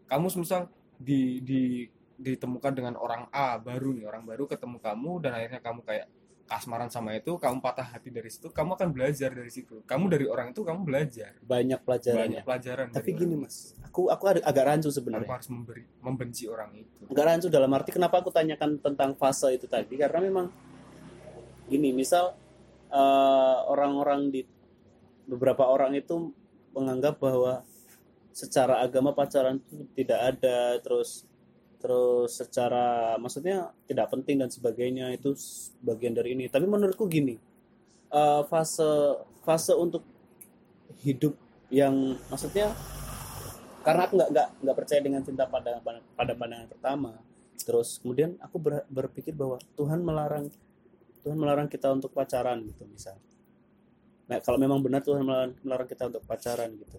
S2: Kamu misal di di ditemukan dengan orang A baru nih orang baru ketemu kamu dan akhirnya kamu kayak kasmaran sama itu kamu patah hati dari situ kamu akan belajar dari situ. Kamu dari orang itu kamu belajar.
S1: Banyak pelajarannya.
S2: Banyak pelajaran
S1: tapi gini
S2: orang.
S1: mas aku aku agak rancu sebenarnya.
S2: Harus memberi membenci orang itu.
S1: Agak rancu dalam arti kenapa aku tanyakan tentang fase itu tadi? Karena memang gini misal eh, orang-orang di beberapa orang itu menganggap bahwa secara agama pacaran itu tidak ada terus terus secara maksudnya tidak penting dan sebagainya itu bagian dari ini. Tapi menurutku gini eh, fase fase untuk hidup yang maksudnya karena aku nggak nggak nggak percaya dengan cinta pada pada pandangan pertama. Terus kemudian aku ber- berpikir bahwa Tuhan melarang Tuhan melarang kita untuk pacaran gitu misal. Nah kalau memang benar Tuhan melarang, melarang kita untuk pacaran gitu.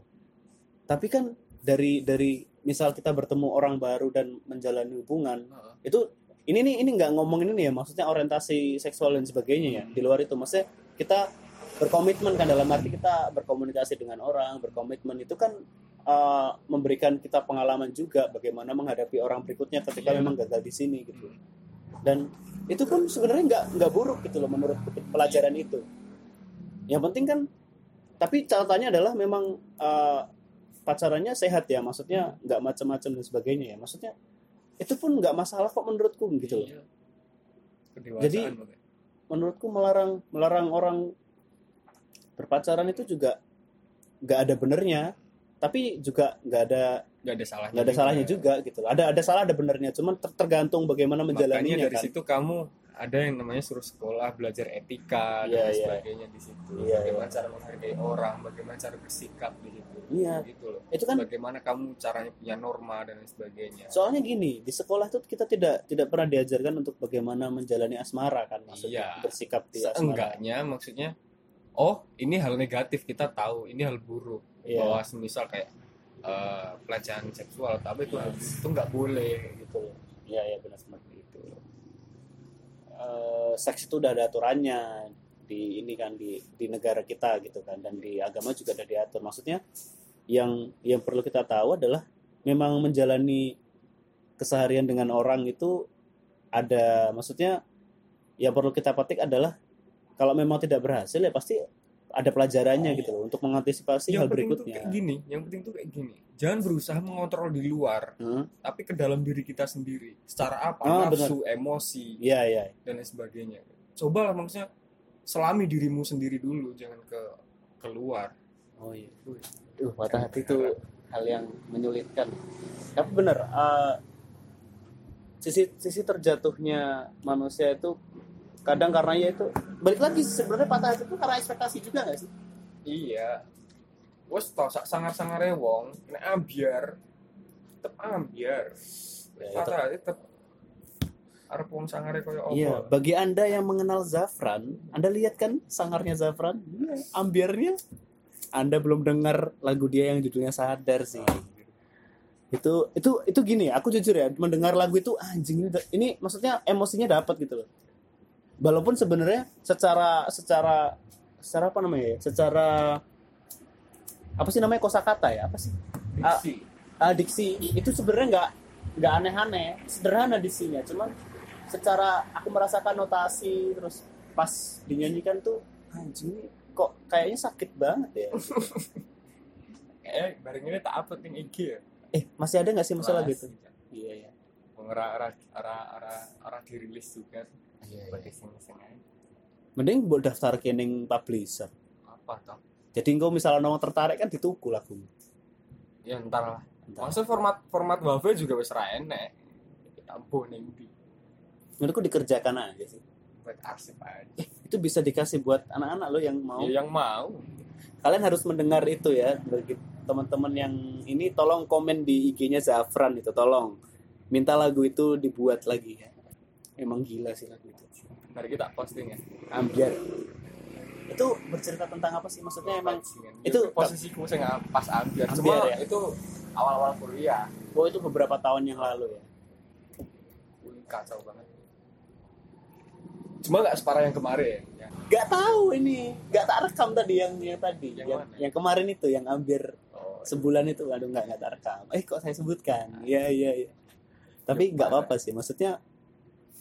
S1: Tapi kan dari dari misal kita bertemu orang baru dan menjalani hubungan itu ini nih ini nggak ngomongin ini ya maksudnya orientasi seksual dan sebagainya ya di luar itu. Maksudnya kita berkomitmen kan dalam arti kita berkomunikasi dengan orang berkomitmen itu kan uh, memberikan kita pengalaman juga bagaimana menghadapi orang berikutnya ketika
S2: Iya.
S1: memang gagal di sini gitu. Dan itu pun sebenarnya nggak nggak buruk gitu loh menurut pelajaran itu. Yang penting kan tapi catatannya adalah memang uh, pacarannya sehat ya maksudnya nggak macam-macam dan sebagainya ya. Maksudnya itu pun nggak masalah kok menurutku gitu loh.
S2: Iya.
S1: Jadi, menurutku melarang melarang orang berpacaran itu juga nggak ada benernya tapi juga nggak ada
S2: nggak ada salahnya
S1: nggak ada salahnya juga gitu. Ada ada salah ada benernya. Cuman ter- tergantung bagaimana
S2: makanya
S1: menjalaninya
S2: dari
S1: kan.
S2: situ kamu ada yang namanya suruh sekolah belajar etika
S1: Iya,
S2: dan
S1: iya.
S2: sebagainya di situ
S1: Iya,
S2: bagaimana
S1: iya.
S2: cara menghargai orang bagaimana cara bersikap di situ
S1: Iya.
S2: gitu loh
S1: itu kan
S2: bagaimana kamu caranya punya norma dan lain sebagainya
S1: soalnya gini di sekolah tuh kita tidak tidak pernah diajarkan untuk bagaimana menjalani asmara kan maksudnya
S2: Iya.
S1: bersikap di asmara
S2: seenggaknya maksudnya oh ini hal negatif kita tahu ini hal buruk
S1: Iya.
S2: bahwa semisal kayak eh, pelecehan seksual tapi itu itu nggak boleh gitu
S1: Iya iya benar. Eh, seks itu udah ada aturannya di ini kan di di negara kita gitu kan dan di agama juga ada diatur. Maksudnya yang yang perlu kita tahu adalah memang menjalani keseharian dengan orang itu ada maksudnya yang perlu kita petik adalah kalau memang tidak berhasil ya pasti ada pelajarannya gitu loh untuk mengantisipasi
S2: yang
S1: hal
S2: penting tuh
S1: berikutnya.
S2: kayak gini yang penting tuh kayak gini jangan berusaha mengontrol di luar
S1: Hmm,
S2: tapi ke dalam diri kita sendiri secara apa
S1: Ah,
S2: nafsu emosi
S1: Iya iya.
S2: dan lain sebagainya coba lah maksudnya selami dirimu sendiri dulu jangan ke keluar
S1: Oh iya. Duh, patah hati itu hal yang menyulitkan. Tapi benar, eh, sisi sisi terjatuhnya manusia itu kadang karena ya itu balik lagi sebenarnya patah hati itu karena ekspektasi juga nggak sih?
S2: iya wes tau sak sangar sangare wong nek ambiar tetep ambiar
S1: Ya,
S2: patah hati tetep arep wong sangare koyo
S1: Iya,
S2: apa
S1: bagi anda yang mengenal Zafran, anda lihat kan sangarnya Zafran, Iya, ambiarnya. Anda belum dengar lagu dia yang judulnya Sadar sih. Itu itu itu gini, aku jujur ya, mendengar lagu itu anjing ini, ini maksudnya emosinya dapat gitu loh. Walaupun sebenarnya secara secara secara apa namanya ya? Secara apa sih namanya kosakata ya? Apa sih?
S2: Diksi.
S1: Ah, diksi itu sebenarnya nggak nggak aneh-aneh, sederhana diksinya, cuman secara aku merasakan notasi terus pas dinyanyikan tuh anjing ini kok kayaknya sakit banget ya.
S2: eh bareng ini tak upload ning IG ya
S1: eh masih ada nggak sih masalah
S2: Mas,
S1: gitu? Iya iya.
S2: Arah arah arah arah dirilis juga
S1: Iya,
S2: bagi sing-sing ae.
S1: Mending buat daftar kening publisher.
S2: apa toh
S1: Jadi engkau misalnya nongol tertarik kan dituku lagu.
S2: ya ntar lah maksud format format WAV juga wis ra enek tambuh ning di
S1: Menurutku dikerjakan aja sih.
S2: buat arsip aja
S1: Itu bisa dikasih buat anak-anak lo yang mau.
S2: ya yang mau
S1: Kalian harus mendengar itu ya bagi teman-teman yang ini tolong komen di IG-nya Zafran itu tolong minta lagu itu dibuat lagi ya. Emang gila sih lagu itu.
S2: mari kita posting ya
S1: Ambiar. Itu bercerita tentang apa sih? Maksudnya emang
S2: Bajingan.
S1: itu-
S2: Ya, posisiku sing pas ambiar cuma
S1: ya?
S2: itu awal-awal kuliah
S1: oh itu beberapa tahun yang lalu ya.
S2: Kacau banget cuma nggak separah yang kemarin ya
S1: Gak tahu ini, gak tak rekam tadi yang yang tadi,
S2: Yang
S1: yang,
S2: mana?
S1: yang kemarin itu yang ambiar
S2: oh,
S1: sebulan itu aduh nggak nggak tak rekam eh kok saya sebutkan iya iya iya tapi nggak apa-apa sih maksudnya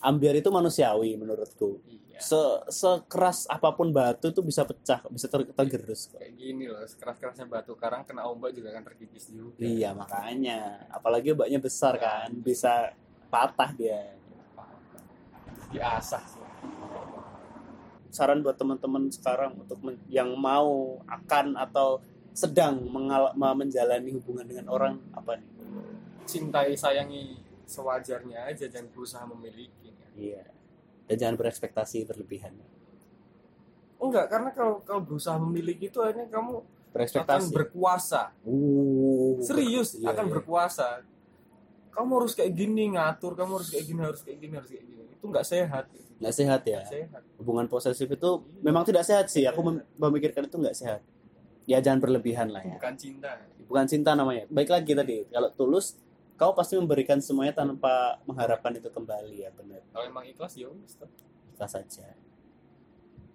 S1: ambiar itu manusiawi menurutku.
S2: Iya.
S1: Se sekeras apa pun batu itu bisa pecah bisa ter tergerus kok.
S2: Kayak gini loh sekeras-kerasnya batu. Karang kena ombak juga akan terkikis juga.
S1: Iya makanya. Apalagi ombaknya besar kan bisa patah dia.
S2: Diasah sih.
S1: Saran buat teman-teman sekarang untuk men- yang mau akan atau sedang mengal- menjalani hubungan dengan orang apa nih?
S2: Cintai sayangi sewajarnya aja jangan berusaha memiliki
S1: iya. Dan jangan berekspektasi berlebihan.
S2: Enggak karena kalau kalau berusaha memiliki itu akhirnya kamu akan berkuasa.
S1: Uh,
S2: serius
S1: iya,
S2: akan
S1: iya.
S2: berkuasa. Kamu harus kayak gini ngatur kamu harus kayak gini harus kayak gini harus kayak gini. Itu nggak sehat.
S1: Nggak sehat ya?
S2: Sehat.
S1: Hubungan posesif itu memang tidak sehat sih. Aku mem- memikirkan itu nggak sehat. Ya jangan berlebihan lah ya.
S2: Bukan cinta.
S1: Bukan cinta namanya. Baik lagi tadi. Kalau tulus kau pasti memberikan semuanya tanpa mengharapkan itu kembali ya benar.
S2: Kalau emang ikhlas ya
S1: ikhlas saja.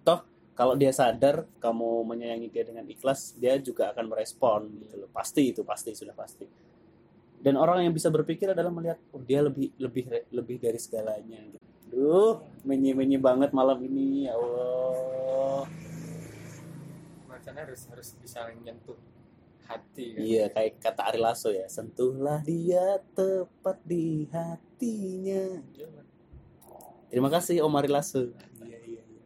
S1: Toh kalau dia sadar kamu menyayangi dia dengan ikhlas dia juga akan merespon gitu loh. Pasti itu pasti sudah pasti. Dan orang yang bisa berpikir adalah melihat oh dia lebih lebih lebih dari segalanya gitu. Duh, menyi-menyi banget malam ini ya Allah.
S2: bacanya harus harus bisa nyentuh hati kan.
S1: Iya, kayak kata Ari Lasso ya, sentuhlah dia tepat di hatinya. Terima kasih Om Ari Lasso. Iya, iya, iya.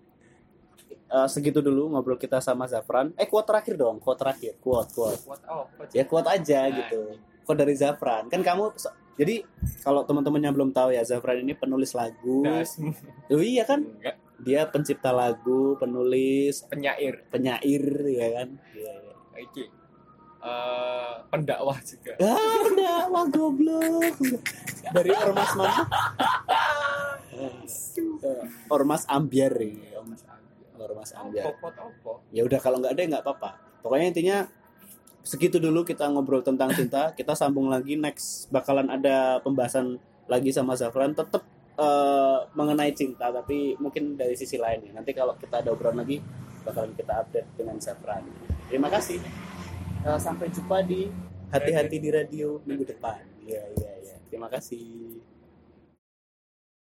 S1: Eh, segitu dulu ngobrol kita sama Zafran. Eh, quote terakhir dong, quote terakhir, quote, quote.
S2: Kuat apa?
S1: Ya quote aja
S2: Nah,
S1: gitu. Quote dari Zafran. Kan kamu jadi kalau teman-teman yang belum tahu ya, Zafran ini penulis lagu. Oh iya kan?
S2: enggak
S1: Dia pencipta lagu, penulis,
S2: penyair
S1: penyair ya kan? Iya, iya.
S2: iki eh pendakwah juga
S1: Ah, udah, wah goblok. Dari Ormas mana? Eh, Ormas Ambiar ini. Ormas Ambiar.
S2: Popot apa?
S1: Ya udah kalau nggak ada ya nggak apa-apa. Pokoknya intinya segitu dulu kita ngobrol tentang cinta. Kita sambung lagi next bakalan ada pembahasan lagi sama Zafran tetap eh, mengenai cinta tapi mungkin dari sisi lain ya. Nanti kalau kita ada obrolan lagi bakalan kita update dengan Zafran. Terima kasih. Eh, sampai jumpa di hati-hati di radio minggu depan. Iya iya iya. Terima kasih.